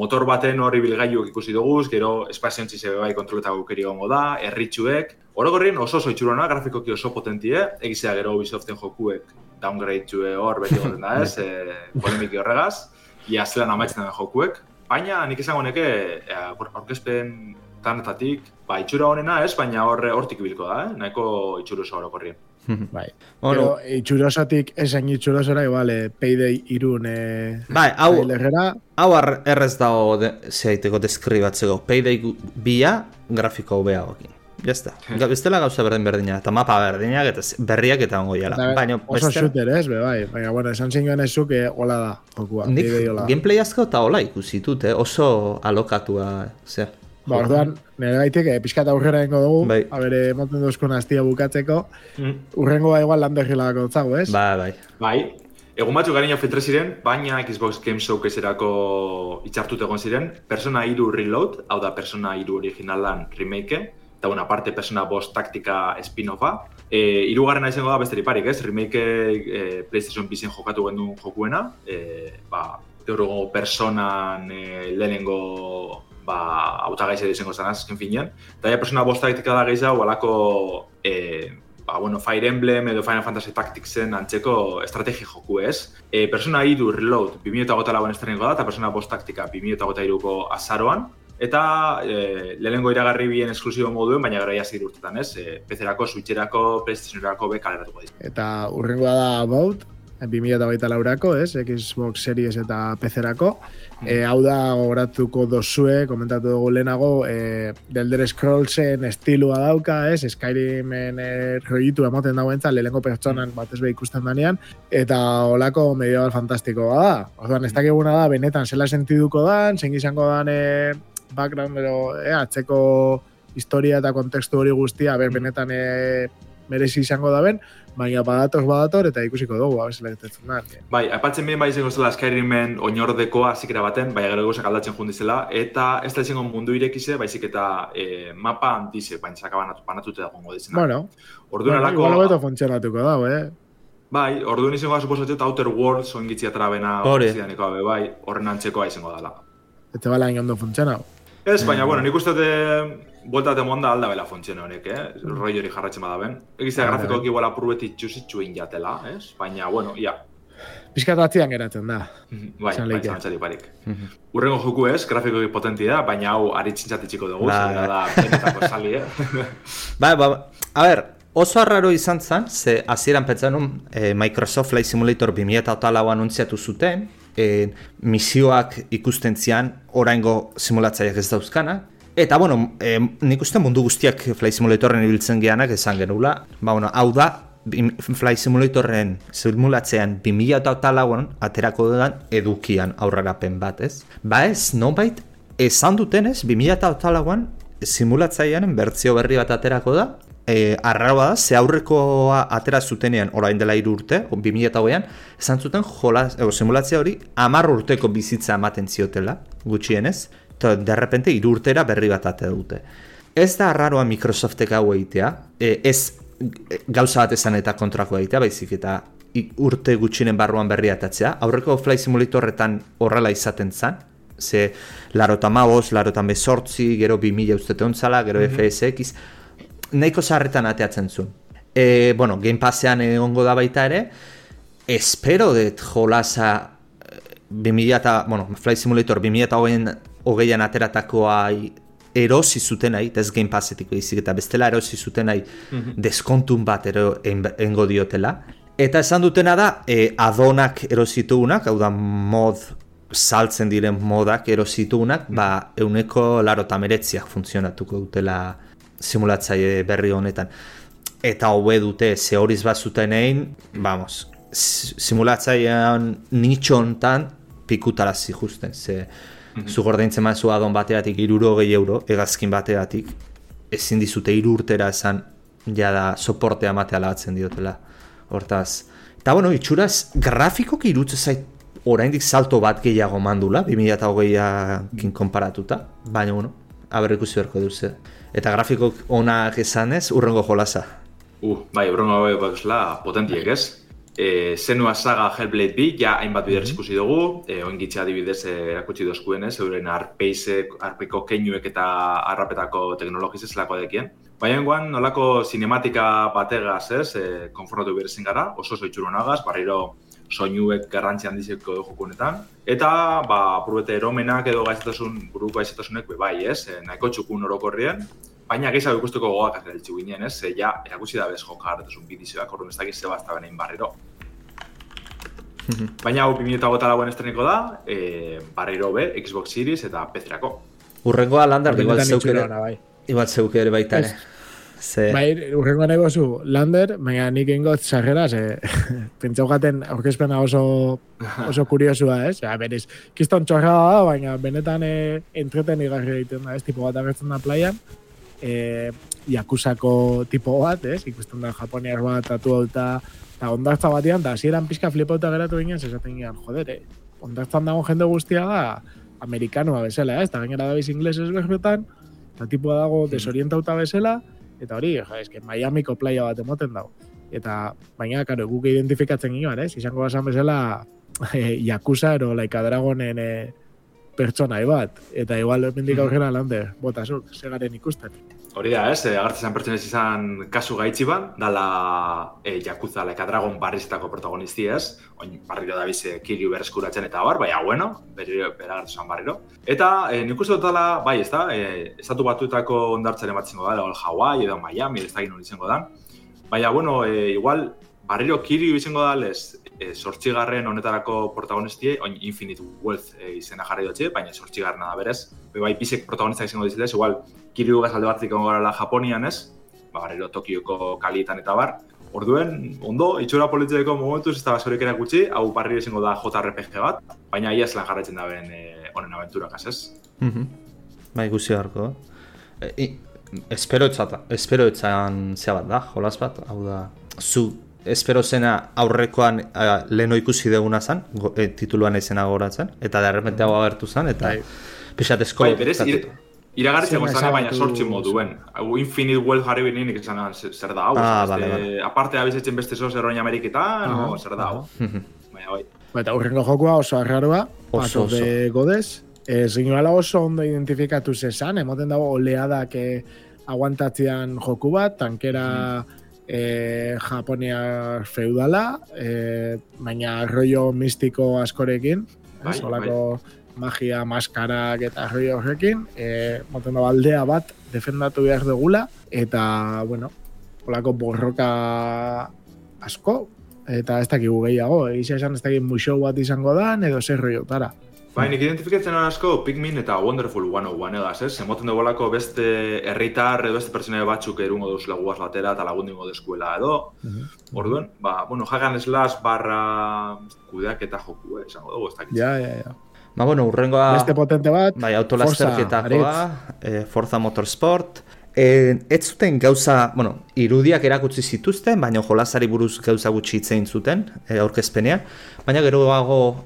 Motor baten hori bilgailuak ikusi dugu, gero espaziontzi zebe bai kontroleta gukeri gongo da, erritxuek. Orogorrin oso oso itxurona, grafikoki oso potentie, egizea gero Ubisoften jokuek downgrade hor beti goten da ez, e, polemiki horregaz, ia zelan amaitzen den jokuek. Baina nik izango neke, e, aurkezpen tanetatik, ba, itxura honena ez, baina horre hortik bilko da, eh? nahiko itxuro oso horrekorrien. bai. Pero itxurosatik esan itxurosora, igual, eh, payday irun eh, bai, hau, trailerera. hau ar- errez dago de, zeaiteko deskribatzeko. Payday gu- bia grafiko hobeagokin. Ya está. Ga- Bestela gauza berdin berdina, eta mapa berdinak eta berriak eta ongo jala. Baina, oso bestela- shooter, ez, be, bai. Baina, bueno, esan zingoen ez zuk, eh, hola da, jokua. Nik gameplay asko eta hola ikusi dut, eh? oso alokatua, zea. Ba, orduan, nire gaitik, eh, pixka eta aurrera dengo dugu, Bai. a bere, moten duzkun astia bukatzeko, Mm. urrengoa igual lando egilako zago, ez? Ba, bai. Bai, egun batzuk garina filtre ziren, baina Xbox Game Showcase-erako itxartut egon ziren, Persona 3 Reload, hau da Persona 3 originalan remake, eta una parte Persona Boss taktika spin-offa. E, irugarrena izango da besterik parik, ez? Remake e, PlayStation Bizen jokatu gendun jokuena, e, ba, egungo personan e, lehenengo ba, autagaize izango zen azken finean. Ja, Persona Boss taktika da gehiago, alako e, ba, bueno, Fire Emblem edo Final Fantasy Tacticsen antzeko estrategi joku ez. E, Persona 3 Reload 2008 lauan estreniko da, eta Persona Boss Taktika 2008ko azaroan. Eta e, lehenengo iragarri bien esklusibo moduen, baina gara jazir urtetan ez. E, PC-erako, Switch-erako, PlayStation-erako be kaleratuko ditu. Eta urrengoa da About, 2008 laurako, ez? Xbox Series eta PC-erako. E, hau da gogoratuko dozue, komentatu dugu lehenago, e, Delder Scrollsen estilua dauka, ez? Skyrimen e, roitu emoten dauentza, lehenengo pertsonan batez be ikusten danean, eta olako medieval fantastikoa da. Orduan, ez dakiguna da, benetan zela sentiduko dan, zein izango dan e, background, edo, e, atzeko historia eta kontekstu hori guztia, ber, benetan e, merezi izango da ben, baina badator badator eta ikusiko dugu, gertatzen da. Bai, aipatzen behin bai izango zela Skyrimen oinordekoa zikera baten, baina gero gauzak aldatzen jundizela, eta ez da izango mundu irekize, baizik eta e, mapa handize, baina zaka banatu, banatuta dagoengo dizena. Bueno, Orduan bueno, alako, igual hobeto funtzionatuko dago, eh? bai, orduan izango da suposatzen Outer Worlds oingitzi atrabena Hori. zidaneko abe, bai, horren antzekoa izango dela. Eta bala hain ondo funtziona. Ez, baina, bueno, nik uste dute buelta eta monda alda bela funtzioen honek, eh? Roi hori jarratzen badaben. Egizia Bai, grafikoak igual apurbetik txusitxuin jatela, ez? Baina, bueno, ia. Piskat atzian geratzen da. Bai, Esan bai, leike. zantzari parik. Urrengo joku ez, grafikoki potenti da, baina hau aritzintzatitziko dugu, Bai. zera da, benetako sali, eh? Ba, ba, a ber, oso arraro izan zen, ze hasieran nun eh, Microsoft Flight Simulator 2008 anuntziatu zuten, eh, misioak ikusten zian oraingo simulatzaileak ez dauzkana, Eta, bueno, eh, nik uste mundu guztiak Flight Simulatorren ibiltzen geanak esan genula. Ba, bueno, hau da, Flight Simulatorren simulatzean 2008an aterako dudan edukian aurrerapen bat, ez? Ba ez, nonbait, esan dutenez, 2008an simulatzailearen bertzio berri bat aterako da, e, arraroa da, ze aurrekoa atera zutenean orain dela hiru urte, 2008an, esan zuten jolas, ego, simulatzea hori amar urteko bizitza ematen ziotela, gutxienez, eta derrepente hiru urtera berri bat atera dute. Ez da arraroa Microsoftek hau egitea, e, ez e, gauza bat esan eta kontrako egitea, baizik eta urte gutxinen barruan berri atatzea. Aurreko Flight Simulatorretan horrela izaten zen, ze larota maoz, larota bezortzi, gero 2000 ustete ontzala, gero FSX, nahiko zarretan ateatzen zuen. E, bueno, Game Passean egongo da baita ere, espero dut jolasa eh, 2000 eta, bueno, Flight Simulator 2008an hogeian ateratakoa erosi zutenai, ez Game Passetik baizik eta bestela erosi zutenai deskontun bat ero engo diotela. Eta esan dutena da, e, adonak erositugunak, hau da mod saltzen diren modak erositugunak, ba, euneko laro meretziak funtzionatuko dutela simulatzaile berri honetan. Eta hobe dute, ze horiz bat zuten egin, vamos, si- simulatzailean nitxo hontan pikutarazi justen, ze zu gordaintzen mazu adon bateatik iruro gehi euro, egazkin bateatik, ezin dizute hiru urtera esan jada soportea matea lagatzen diotela. Hortaz, eta bueno, itxuraz, grafikoki irutze zait oraindik salto bat gehiago mandula, 2008akin konparatuta, baina bueno, Aber ikusi beharko duze. Eta grafikok onak esanez, urrengo jolasa. Uh, bai, urrengo bat potentiek ez. E, zenua saga Hellblade 2, ja hainbat bider ikusi dugu, e, oingitxe adibidez e, erakutsi dozkuen ez, euren arpeizek, arpeko keinuek eta arrapetako teknologiz ez lako dekien. Baina guan, nolako sinematika bategaz ez, e, konformatu berezin gara, oso zoitxuru nagaz, barriro soinuek garrantzi handizeko jokunetan. Eta, ba, purbete eromenak edo gaizetasun, buruko gaizetasunek, bai, ez, e, nahiko txukun orokorrien, baina gehiago ikusteko gogoak azaltzu ginen, ez? Ze ja, erakusi da bez joka hartuzun bidizioak, orduan ez dakiz zeba ez barriro. baina hau 2008 lauen estreniko da, e, barriro be, Xbox Series eta PC-rako. Urrengoa Lander, igual zeukere, bai. igual zeukere baita, eh? Ze... Bai, urrengo nahi zu, Lander, baina nik ingot sarrera, ze, pentsau gaten aurkezpena oso, oso kuriosua, ez? Ja, berez, kiston txorra da, baina benetan e, entreten igarri egiten da, ez? Tipo bat agertzen da playan, e, Yakusako tipo bat, ez? Ikusten da Japoniar bat tatu eta eta ondartza batean, da hasieran pizka flipauta geratu ginen, zesaten ginen, joder, eh? ondartzan dago jende guztia da amerikanoa bezala, ez? Eta gainera da biz inglesez berbetan, eta tipua dago mm. desorientauta bezala, eta hori, ja, eske Miamiko playa bat emoten dago. Eta, baina, karo, guk identifikatzen ginen, ez? Izango basan bezala, e, Yakuza ero Laika Dragonen e, pertsona bat, eta igual mendik mm-hmm. aurrera lande, botasuk, segaren ikusten. Hori da, ez, eh, agartzen pertsonez izan kasu gaitzi ban, dala e, Yakuza Laika Dragon barriztako protagonisti ez, oin barriro da bize Kiryu berreskuratzen eta bar, baina bueno, berriro beragartu zan barriro. Eta e, nik uste dut dala, bai ez da, e, estatu batuetako ondartzaren bat zingo da, edo Hawaii edo Miami, ez da gino izango da. Baina, bueno, e, igual, barriro Kiryu izango da, ez, e, sortxigarren honetarako protagonistie, oin Infinite Wealth e, izena jarri dutxe, baina sortxigarren da berez. Bai, bisek protagonista izango dizilez, igual, Kiryu gaz alde batzik gara Japonian ez, ba, garrero Tokioko kalietan eta bar. Orduen, ondo, itxura politizeko momentu ez da basorik ere gutxi, hau barri izango da JRPG bat, baina ia lan jarraitzen da ben e, honen aventura ez? Mm -hmm. Ba, ikusi harko. E, espero etzata, espero etzan zea bat da, jolas bat, hau da, zu, espero zena aurrekoan uh, leheno ikusi deguna zen, go, e, tituluan izena goratzen, eta da repente hau agertu zen, eta bai. pixat esko... Bai, berez, Iragartzen gozane, baina sortzi moduen. Hau Infinite Wealth jarri binen ikesan zer da hau. Ah, vale, vale. Aparte abizetzen beste zoz erroin Ameriketan, uh -huh. zer da hau. baina bai. Eta urrengo jokua oso arraroa, oso, oso. de godez. Ez oso ondo identifikatu zezan, emoten dago oleadak eh, aguantatzean joku bat, tankera eh, Japonia feudala, eh, baina rollo mistiko askorekin. Bai, bai magia, maskarak eta roi horrekin, e, moten baldea bat defendatu behar dugula, eta, bueno, holako borroka asko, eta ez dakigu gehiago, egizia esan ez dakik museo bat izango da, edo zer roi otara. Bai, nik identifikatzen asko Pikmin eta Wonderful 101 egaz, ez? Emoten dugu beste herritar edo beste pertsona batzuk erungo duz laguaz latera eta lagundingo deskuela edo. Uh -huh. Orduan, ba, bueno, hagan slash barra kudeak eta joku, eh, esango dugu, ez dakit. Ja, ja, ja. Ba, bueno, urrengoa... Beste potente bat, bai, autolasterketakoa, eh, Forza Motorsport. Eh, ez zuten gauza, bueno, irudiak erakutsi zituzten, baina jolasari buruz gauza gutxi itzein zuten, eh, aurkezpenea. Baina geroago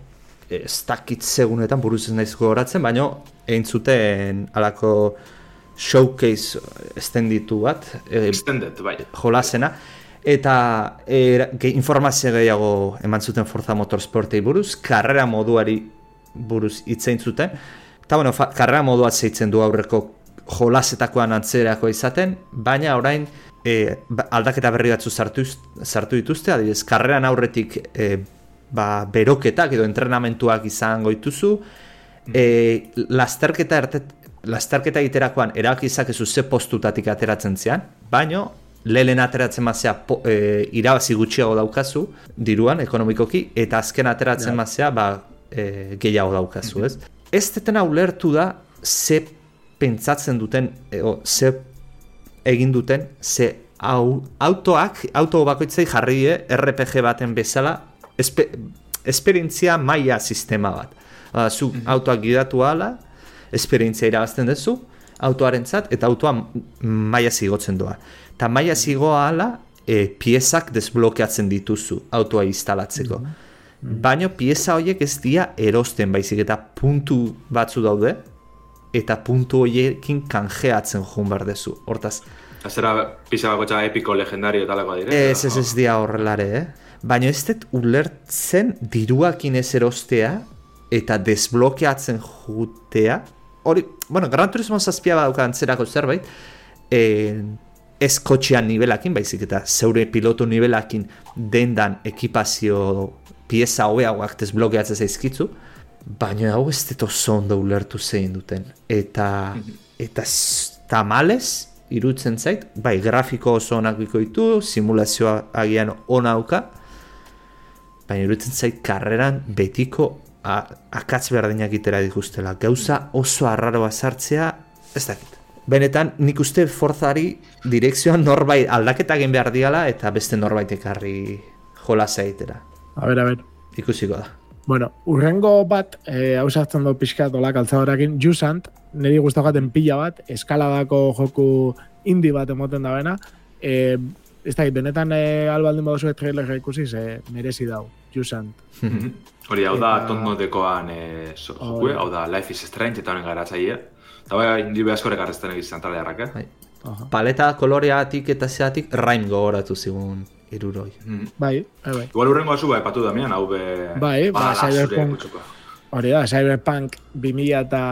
ez dakit segunetan buruz ez nahizko horatzen, baina egin zuten alako showcase estenditu bat. Eh, Extended, bai. Jolasena. Eta eh, informazio gehiago eman zuten Forza Motorsportei buruz, karrera moduari buruz hitzein zuten. Eta, bueno, karrera modua zeitzen du aurreko jolasetakoan antzerako izaten, baina orain e, aldaketa berri batzu sartu, sartu dituzte, adibidez, karreran aurretik e, ba, beroketak edo entrenamentuak izango dituzu, e, lasterketa ertet, lasterketa egiterakoan erabaki izakezu ze postutatik ateratzen zian, baino lehen ateratzen mazea e, irabazi gutxiago daukazu, diruan, ekonomikoki, eta azken ateratzen ja. mazea, ba, e, gehiago daukazu, ez? Ez detena ulertu da, ze pentsatzen duten, o, ze egin duten, ze au, autoak, auto bakoitzei jarri RPG baten bezala, espe, esperientzia maia sistema bat. Ba, zu mm autoak gidatu ala, esperientzia irabazten duzu, autoaren zat, eta autoa maia zigotzen doa. Eta maia zigoa ala, e, piezak desblokeatzen dituzu autoa instalatzeko. Mhm. Baina pieza horiek ez dira erosten baizik eta puntu batzu daude eta puntu horiekin kanjeatzen joan behar dezu. Hortaz, Azera pizza bako epiko legendario talako dire? ez ez ez dia horrelare, eh? Baina ez dut ulertzen diruakin ez erostea eta desblokeatzen jutea. Hori, bueno, Gran Turismo zazpia badauka antzerako zerbait, eh, ez kotxean nivelakin, baizik eta zeure pilotu nivelakin dendan ekipazio pieza hobeagoak desblokeatzen zaizkitzu, baina hau ez dut oso ondo ulertu zein duten. Eta, eta s- tamalez, irutzen zait, bai, grafiko oso onak bikoitu, simulazioa agian ona auka, baina irutzen zait karreran betiko a, akatz berdinak itera dituztela. Gauza oso arraroa sartzea, ez dakit. Benetan, nik uste forzari direkzioan norbait aldaketa egin behar diala eta beste norbait ekarri jola zaitera. A ber, a ber. Ikusiko da. Bueno, urrengo bat, eh, hau sartzen du pixkat olak altzadorakin, Jusant, niri guztaukaten pila bat, eskaladako joku indi bat emoten da bena, eh, ez da, benetan eh, albaldin baduzu trailerra ikusi, ze merezi dau, Jusant. Hori, hau da, Eta- tonnotekoan eh, so- jokue, hau da, Life is Strange eta honen garatzaile. Eta bai, indi behazko rekarrezten egizan talearrak, eh? Bai. Paleta koloreatik eta zeatik raim gogoratu zigun iruroi. Mm. Bai, bai, bai. Igual urrengo azu, bai, patu damian, hau be... Bai, ba, zure Cyberpunk. Hori da, Cyberpunk 2000 eta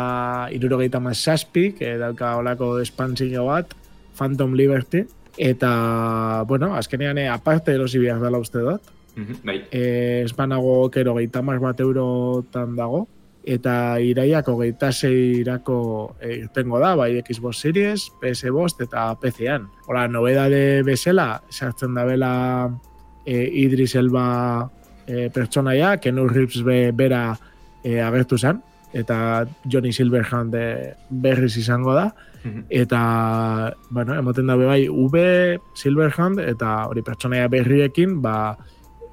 irurogeita mazazpik, eh, dauka olako espantzio bat, Phantom Liberty, eta, bueno, azkenean eh, aparte erosi behar dela uste dut, Mhm, Bai, eh, espanago kero geita bat eurotan dago, eta iraiak hogeita zeirako eh, irtengo da, bai Xbox Series, PS Bost eta PC-an. Hola, nobedade bezala, sartzen da bela eh, Idris Elba eh, pertsonaia, Kenu Reeves be, bera eh, agertu zen, eta Johnny Silverhand eh, berriz izango da, Mhm. eta, bueno, emoten dabe bai, V, Silverhand, eta hori pertsonaia berriekin, ba,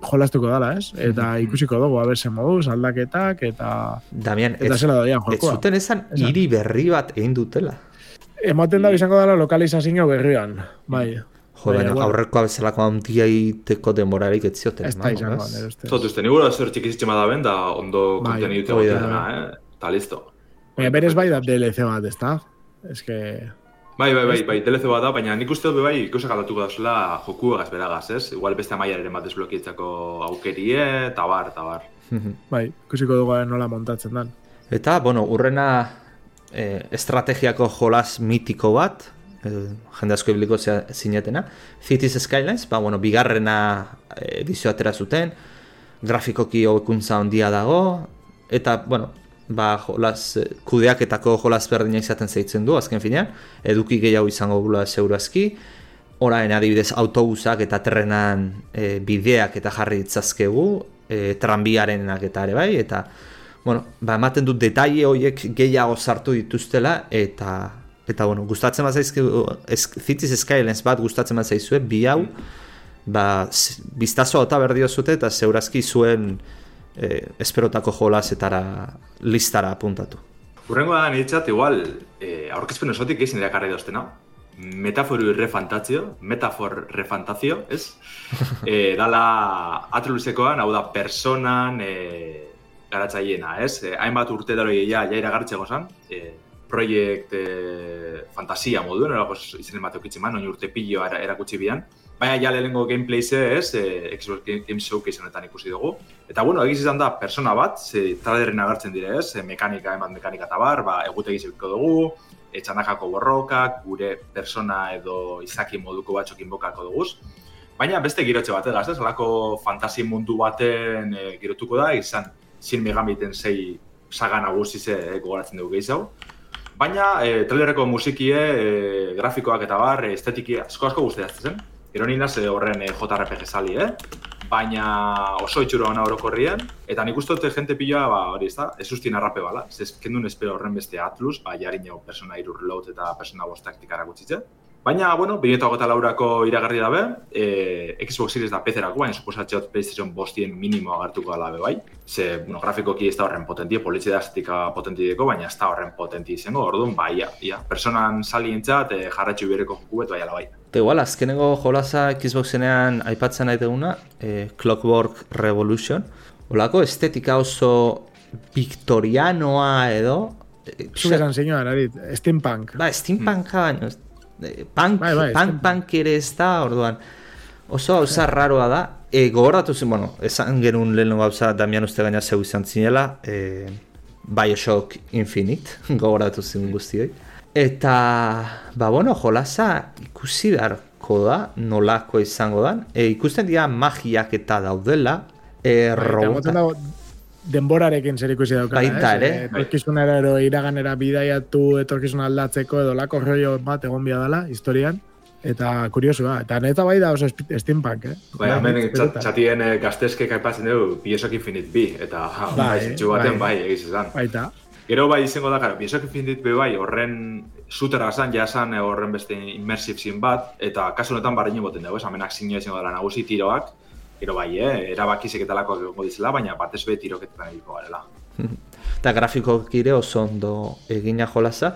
jolastuko dala, ez? Eta ikusiko dugu, haber ze moduz, aldaketak, eta... Damian, Eta ez, zela doian ez jokoa. zuten esan hiri berri bat egin dutela. Emoten da izango dela lokalizazio berrian, bai. Jo, baina bueno. aurrekoa bezalako handia iteko denborarik ez zioten. Ez da izango, ez? nire uste, zer txikizitxe da ben, da ondo Bai, konteniute hori da. gotena, eh? Eta listo. Baina berez bai da DLC bat, ez da? Ez que... Bai, bai, bai, bai, telezo bat da, baina nik uste dut be bai ikusak aldatuko dauzela joku egaz beragaz, ez? Igual beste amaiaren bat desblokietzako aukerie, eta bar, eta bar. Bai, ikusiko dugu nola montatzen dan. Eta, bueno, urrena eh, estrategiako jolas mitiko bat, eh, jende asko ibiliko zinetena, Cities Skylines, ba, bueno, bigarrena eh, edizio atera zuten, grafikoki hobekuntza handia dago, eta, bueno, ba, jolas, eh, kudeaketako jolas berdina izaten zeitzen du, azken finean, eduki gehiago izango gula segurazki, orain adibidez autobusak eta trenan e, bideak eta jarri ditzazkegu, e, tranbiarenak eta ere bai, eta bueno, ba, ematen dut detaile horiek gehiago sartu dituztela, eta eta bueno, gustatzen bat zaizkigu, ez, Cities Skylines bat gustatzen bat zaizue, bi hau, ba, z- biztazo eta berdio zute, eta zeurazki zuen e, esperotako jolazetara listara apuntatu. Urrengo da niretzat, igual, eh, aurkezpen osotik izan irakarri doztena. Metaforu refantazio, metafor refantazio, ez? eh, dala atrulizekoan, hau da, personan eh, garatzaileena, ez? Eh, hainbat urte daro ja, ja iragartzeko zan, eh, proiekt eh, fantasia moduen, erako izen bat eukitzen man, oin urte pillo era, erakutsi bian. Baina ja lehenengo gameplayze ez, eh, Xbox Game Showcase honetan ikusi dugu. Eta bueno, egiz izan da persona bat, ze traderren agertzen dire ez, eh, mekanika, hainbat mekanika eta bar, ba, egutegi zebiko dugu, e, txandakako borrokak, gure persona edo izaki moduko batzuk inbokako duguz. Baina beste girotxe bat egaz, ez? Halako fantasi mundu baten e, girotuko da, izan Shin Megamiten sei saga nagusi ze e, gogoratzen dugu gehiago. Baina e, trailerreko musikie, e, grafikoak eta bar, e, estetiki asko asko guztiatzen zen. Gero ni naz, e, horren e, JRPG sali, eh? Baina oso itxura ona orokorrien, eta nik uste dut jente piloa, ba, hori ez da, ez usti narrape bala. Ez kendun espero horren beste Atlus, ba, jarineo persona irur load eta persona bost taktikara gutxitze. Baina, bueno, 2008 laurako iragarri dabe, e, Xbox Series da PC-erako, baina suposatzeot PlayStation bostien minimo agertuko dela be bai. Ze, bueno, grafikoki ez da horren potentie, politxe da estetika potentieko, baina ez da horren potenti izango, orduan, bai, ia, ia. Personan salientzat, e, jarratxu bereko joku bet, bai, ala bai. Eta igual, azkenengo jolaza Xboxenean aipatzen nahi duguna, eh, Clockwork Revolution. Olako estetika oso viktorianoa edo, Zuk esan Arit, steampunk. Ba, steampunka, baina, eh, punk, Bai, bai, punk, punk ere ez da, orduan, oso gauza raroa da, e, gogoratu zen, bueno, esan genuen lehen gauza, Damian uste gaina zeu izan zinela, e, Bioshock Infinite, gogoratu zen guztioi. Eta, ba, bueno, jolasa ikusi beharko da, nolako izango dan. E, ikusten dira magiak eta daudela, e, robota- denborarekin zer ikusi daukala, Baita ez? ere. Eh, Etorkizunera ero iraganera bidaiatu etorkizuna aldatzeko edo lako rollo bat egon bia dela, historian. Eta kuriosua, eta neta bai da oso steampunk, eh? Bai, hemen Bai, txat, txatien eh, gaztezkek aipatzen dugu Bioshock Infinite bi, eta ha, Bai, bai, zentzu baten bai. bai, egiz esan. Baita. Gero bai izango da, karo, Bioshock Infinite be bai, horren zutera zan, ja esan eh, horren beste immersive zin bat, eta kasu honetan barrein boten dugu, amenak zinio izango dela nagusi tiroak, gero bai, eh, erabakizek eta lakoak egongo dizela, baina batez be tiroketetan egiko garela. Eta grafikoak ere oso ondo egina jolasa,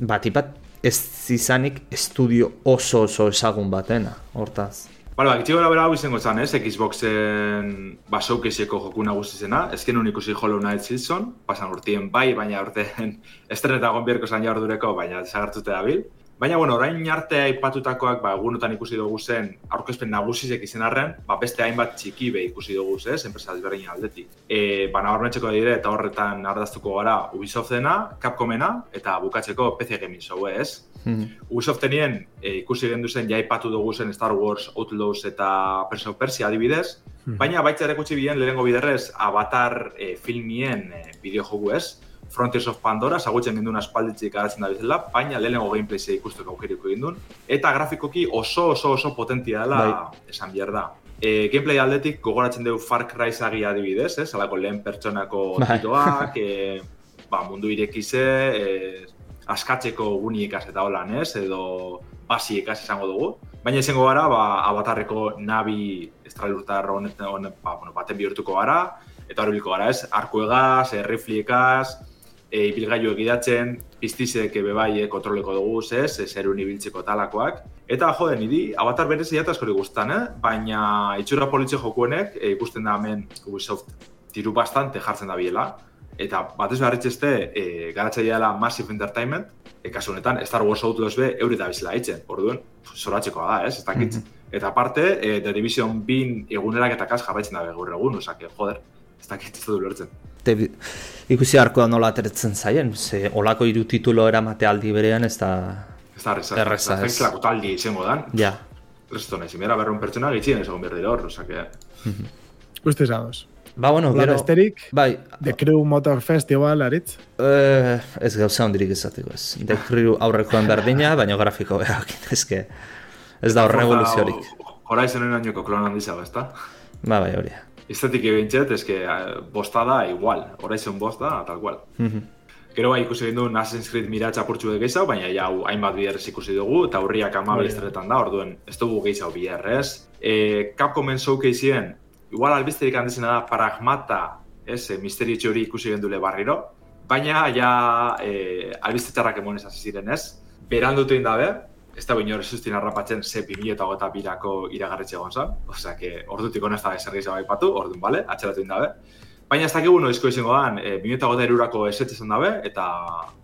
bat bat ez izanik estudio oso oso ezagun batena, hortaz. Bale, ba, gitxi gora bera hau izango zen, ez, Xboxen ba, showcaseeko joku nagusi zena, ez genuen ikusi Hollow Knight Season, pasan urtien bai, baina urteen estreneta egon bierko zan jardureko, baina desagertute dabil. Baina, bueno, orain arte aipatutakoak, ba, egunotan ikusi dugu zen, aurkezpen nagusizek izen arren, ba, beste hainbat txiki be ikusi dugu, ez, enpresa desberdin aldetik. E, ba, nabarmentzeko dire, eta horretan ardaztuko gara Ubisoftena, Capcomena, eta bukatzeko PC Gaming Show, ez? Mhm. Ubisoftenien e, ikusi gendu zen, ja aipatu dugu zen Star Wars, Outlaws eta Prince of Persia adibidez, baina baita ere gutxi bilen lehenengo biderrez Avatar e, filmien e, bideo ez, Frontiers of Pandora, zagutzen ginduen aspalditzik garatzen da bizela, baina lehenengo gameplay ikusteko aukeriko ginduen, eta grafikoki oso oso oso potentia dela Bai. esan behar da. E, gameplay aldetik gogoratzen dugu Far Cry sagi adibidez, ez? Alako lehen pertsonako Bai. tiroak, e, ba, mundu irekize, e, askatzeko guniekas eta holan, ez? Edo basiekas izango dugu. Baina izango gara, ba, abatarreko nabi estralurtar honet, honet, ba, bueno, baten bihurtuko gara, eta horbilko gara, ez? Arkuegaz, e, rifliekaz, e, ibilgailu egidatzen, piztizek ebe bai e, kontroleko dugu, ez? E, zerun ibiltzeko talakoak. Eta, jode, niri, avatar berezi jata askori guztan, eh? Baina itxura politxe jokuenek, e, ikusten da hemen Ubisoft tiru bastante jartzen da biela. Eta batez beharritzeste, e, garatzailea dela Massive Entertainment, e, kasu honetan Star Wars Outlaws be euri da bizela hitzen, orduan, zoratzekoa da, ez, ez dakit. Eta aparte, e, The Division bin egunerak eta kas jarraitzen da gaur egun, osake, joder, ez dakit ez dut ulertzen. Te, ikusi harkoa nola ateretzen zaien, ze olako hiru titulo eramate aldi berean ez da... Ez da erreza, Erreza, ez. ez. taldi izango dan, Ja, resto nahi, zimera berrun pertsona gitzien ez egon behar dira hor, osake, Ustez ados. ba bueno, Hola, gero... besterik, Bai, The Crew Motor Festival, Aritz. eh, ez gauza hondirik izateko ez. The Crew aurrekoen berdina, baina grafiko behak, ezke... Ez da hor revoluziorik. Horizonen oinoko klon handizago, ez da? Ba, bai, hori. Estetik ebintxet, eske eh, bosta da igual, Horizon bosta, tal cual. Gero bai ikusi genduen Assassin's Creed miratz apurtxu gehiago, baina ja hainbat biherrez ikusi dugu, eta hurriak amabe Hori da. estretan da, orduen ez dugu gehiago biherrez. E, Capcomen showcaseien, igual albisterik handizena da Pragmata, ez, e, misterio hori ikusi gendule barriro, baina ja e, albiste txarrak emonez hasi ziren ez. Berandutu egin dabe, ez da binor sustin harrapatzen ze 2008 birako iragarretxe egon zan, osea, que ordutik hona ez da ezer gehiago aipatu, orduan, bale, atxeratu egin dabe. Baina ez dakigu noizko izango dan, e, 2008 erurako esetz izan dabe, eta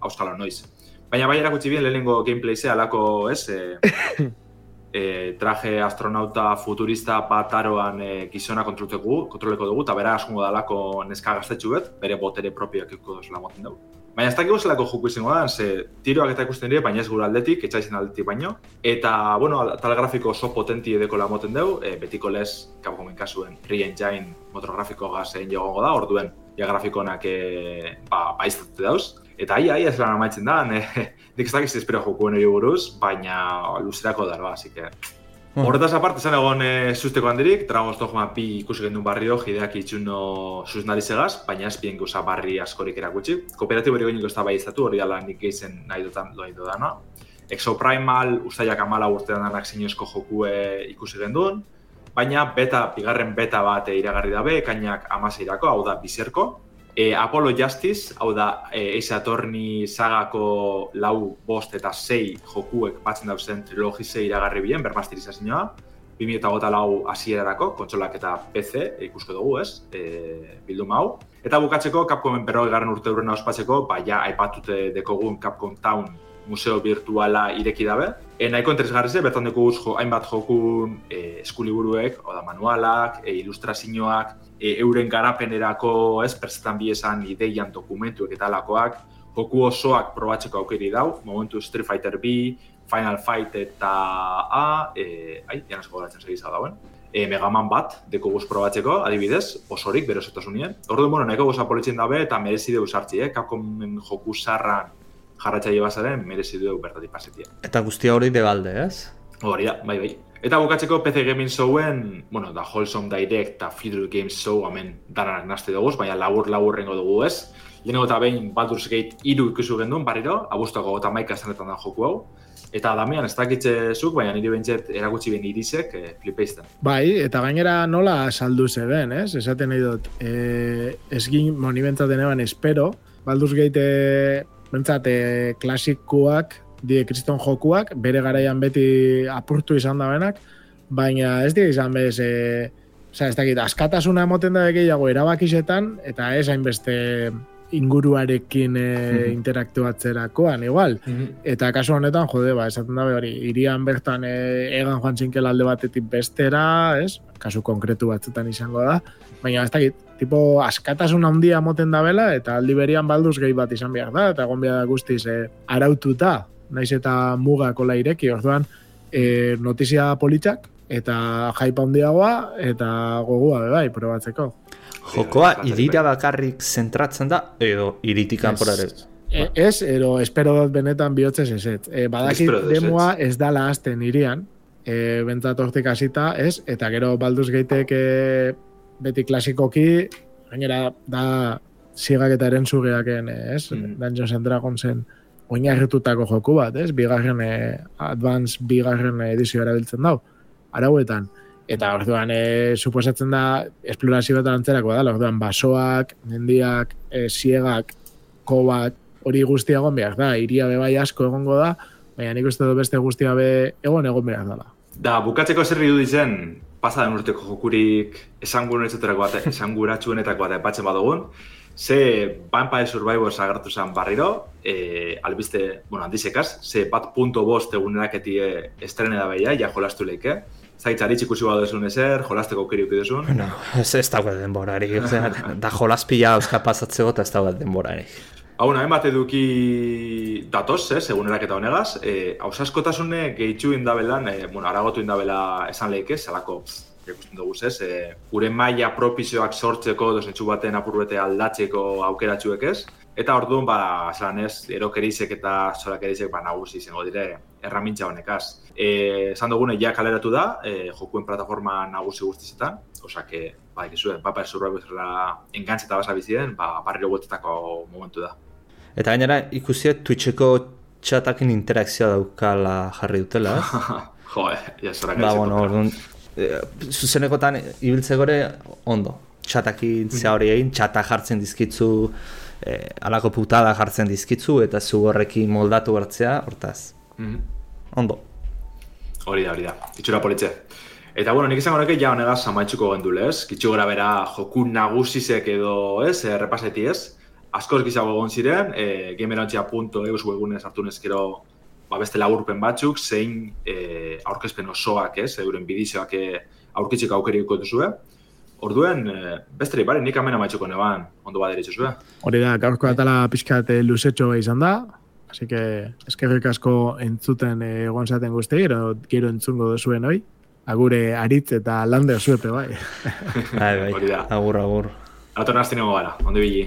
auskalo noiz. Baina bai erakutsi bien lehenengo gameplay ze alako, ez, e, e, traje astronauta futurista bat aroan e, gizona kontroleko dugu, eta bera asungo dalako neska gaztetxu bet, bere botere propioak ikuko dozela moten dugu. Baina ez dakigu zelako joku izango da, ze tiroak eta ikusten dira, baina ez gure aldetik, etxaizen aldetik baino. Eta, bueno, tal grafiko oso potenti edeko la moten dugu, e, betiko lez, Capcomen kasuen, Re-Engine motorgrafiko gazein jogongo da, orduen, ja grafikonak e, ba, baiztatu dauz. Eta ai, ai, ez amaitzen da, ne, nik ez dakiz espero hori buruz, baina luzerako darba, así que... Horretaz aparte, zen egon e, susteko handirik, Dragon's Dogma bi ikusi gendun barrio, jideak itxuno susnarizegaz, baina ez bien gauza barri askorik erakutsi. Kooperatibo hori goiniko ez da bai izatu, hori dala nik geizen nahi dutan doa dana. Exoprimal, ustaiak amala urtean danak zinezko jokue ikusi genduen, baina beta, bigarren beta bat iragarri dabe, ekainak amaseirako, hau da bizerko. E, Apollo Justice, hau da e, Ace Attorney sagako lau bost eta sei jokuek batzen dauzen trilogise iragarri bien, bermasterizazioa. 2008 lau hasierarako kontsolak eta PC ikusko dugu, ez? E, bildum hau. Eta bukatzeko, Capcomen berroi garen urte urrena ospatzeko, ba, ja, aipatute dekogun Capcom Town museo virtuala ireki dabe. E, nahiko interesgarri ze, bertan dugu jo, hainbat jokun e, eskuliburuek, oda manualak, e, ilustrazioak, e, euren garapenerako, ez, perzetan esan ideian dokumentuek eta alakoak, joku osoak probatzeko aukeri dau, momentu Street Fighter B, Final Fight eta A, e, ai, janaz gogoratzen segiza dauen, e, Megaman bat, deko guz probatzeko, adibidez, osorik, bero zetasunien. Ordu, bueno, nahiko goza politzen dabe eta merezi dugu sartzi, eh? Capcom joku sarran jarratzaile bazaren, merezi dugu bertatik pasetia. Eta guztia hori de balde, ez? Hori da, bai, bai. Eta bukatzeko PC Gaming Showen, bueno, da Wholesome Direct eta Fiddle Games Show hemen daranak nazte dugu, baina labur laburrengo dugu ez. Lehenengo eta behin Baldur's Gate iru ikusu gendun, barriro, abuztako eta maika zanetan da joku hau. Eta Damian, ez dakitze zuk, baina nire bentzet erakutsi ben irizek e, flipeizten. Bai, eta gainera nola saldu zeben, ez? Esaten nahi dut, e, esgin monibentzaten eban espero, Baldur's Gate e, klasikoak, die kriston jokuak, bere garaian beti apurtu izan da benak, baina ez dira izan bez, e, oza, ez dakit, askatasuna emoten da gehiago erabakisetan, eta ez hainbeste inguruarekin e, interaktuatzerakoan, igual. Eta kasu honetan, jode, ba, esaten da hori, irian bertan e, egan joan txinkel alde batetik bestera, ez? Kasu konkretu batzutan izango da. Baina, ez dakit, tipo, askatasun handia moten da bela, eta aldi berian balduz gehi bat izan behar da, eta egon behar da guztiz e, araututa, naiz eta mugako ireki, orduan, e, notizia politxak, eta jaipa handiagoa, eta gogua, bai, probatzeko. Jokoa irira bakarrik zentratzen da, edo iritik kanporare. E, ez, ero espero dut benetan bihotzez ez ez. E, badakit demoa ez dala azten irian, e, bentsat hortik hasita, ez? Eta gero Baldur's Gateek e, beti klasikoki, gainera da zigak eta eren zugeaken, ez? Mm. Dungeons and Dragonsen oinarritutako joku bat, ez? Bigarren, e, advance bigarren edizio erabiltzen dau, arauetan. Eta orduan, e, suposatzen da, esplorazio bat antzerako da, orduan, basoak, mendiak, e, siegak, kobak, hori guztia egon behar da, iria be bai asko egongo da, baina nik uste dut beste guztia be egon egon behar dela. Da, bukatzeko zer iruditzen, pasaden urteko jokurik esanguratsuenetako bat, esanguratsuenetako bat epatzen badugun, ze Vampire Survivors agertu zen barriro, e, albiste, bueno, handisekaz, ze bat punto bost eguneraketi estrene da behia, ja jolastu leike. Zaitz, aritz ikusi baduzun ezer, jolasteko aukeri uki duzun. No, ez ez dago denborari. Da jolaspila euska pasatzeko eta ez dago denborari. Hau, nahen bat eduki datoz, ez, egunerak eta honegaz, e, hausaskotasune gehitxu indabelan, e, bueno, aragotu indabela esan lehik ez, alako, ikusten dugu ez, e, gure maila propizioak sortzeko, dosentxu baten apurbete aldatzeko aukeratxuek ez, eta orduan, ba, zelan ez, erokerizek eta zorakerizek, ba, nagusi izango dire, erramintza honekaz. E, esan dugune, ja kaleratu da, e, jokuen plataforma nagusi guztizetan, osea, que, ba, ikizuen, Vampire Survivorsera engantzeta basa bizien, ba, barriro guetetako momentu da. Eta gainera ikusi Twitcheko txatakin interakzioa daukala jarri dutela, ez? jo, ja zora ba, bueno, orduan, e, zuzenekotan ibiltze gore ondo. Txatakin zea hori egin, txata jartzen dizkitzu, e, alako putada jartzen dizkitzu, eta zu horrekin moldatu hartzea, hortaz, Mhm. ondo. Hori da, hori da. Itxura politxe. Eta, bueno, nik izango neke ja honegaz amaitzuko gendule, ez? Kitxu gara bera joku nagusizek edo, ez? E, repaseti, ez? Askoz gizago egon ziren, e, gamerantzia.eus webgunez hartu nezkero ba, beste laburpen batzuk, zein e, aurkezpen osoak, ez? Euren bidizioak aurkitzeko aukeriko duzue. Orduen, e, beste bari, nik hemen amaitzuko neban, ondo baderitzu zue. Hori da, gaurko atala pixkat eh, luzetxo izan da, Así que eskerrik asko entzuten eh, egon zaten guzti, gero, gero entzungo duzuen hoi. Agure aritz eta lande zuepe bai. Bai, bai, Hori da. agur, agur. Ator nazti gara, ondo bili.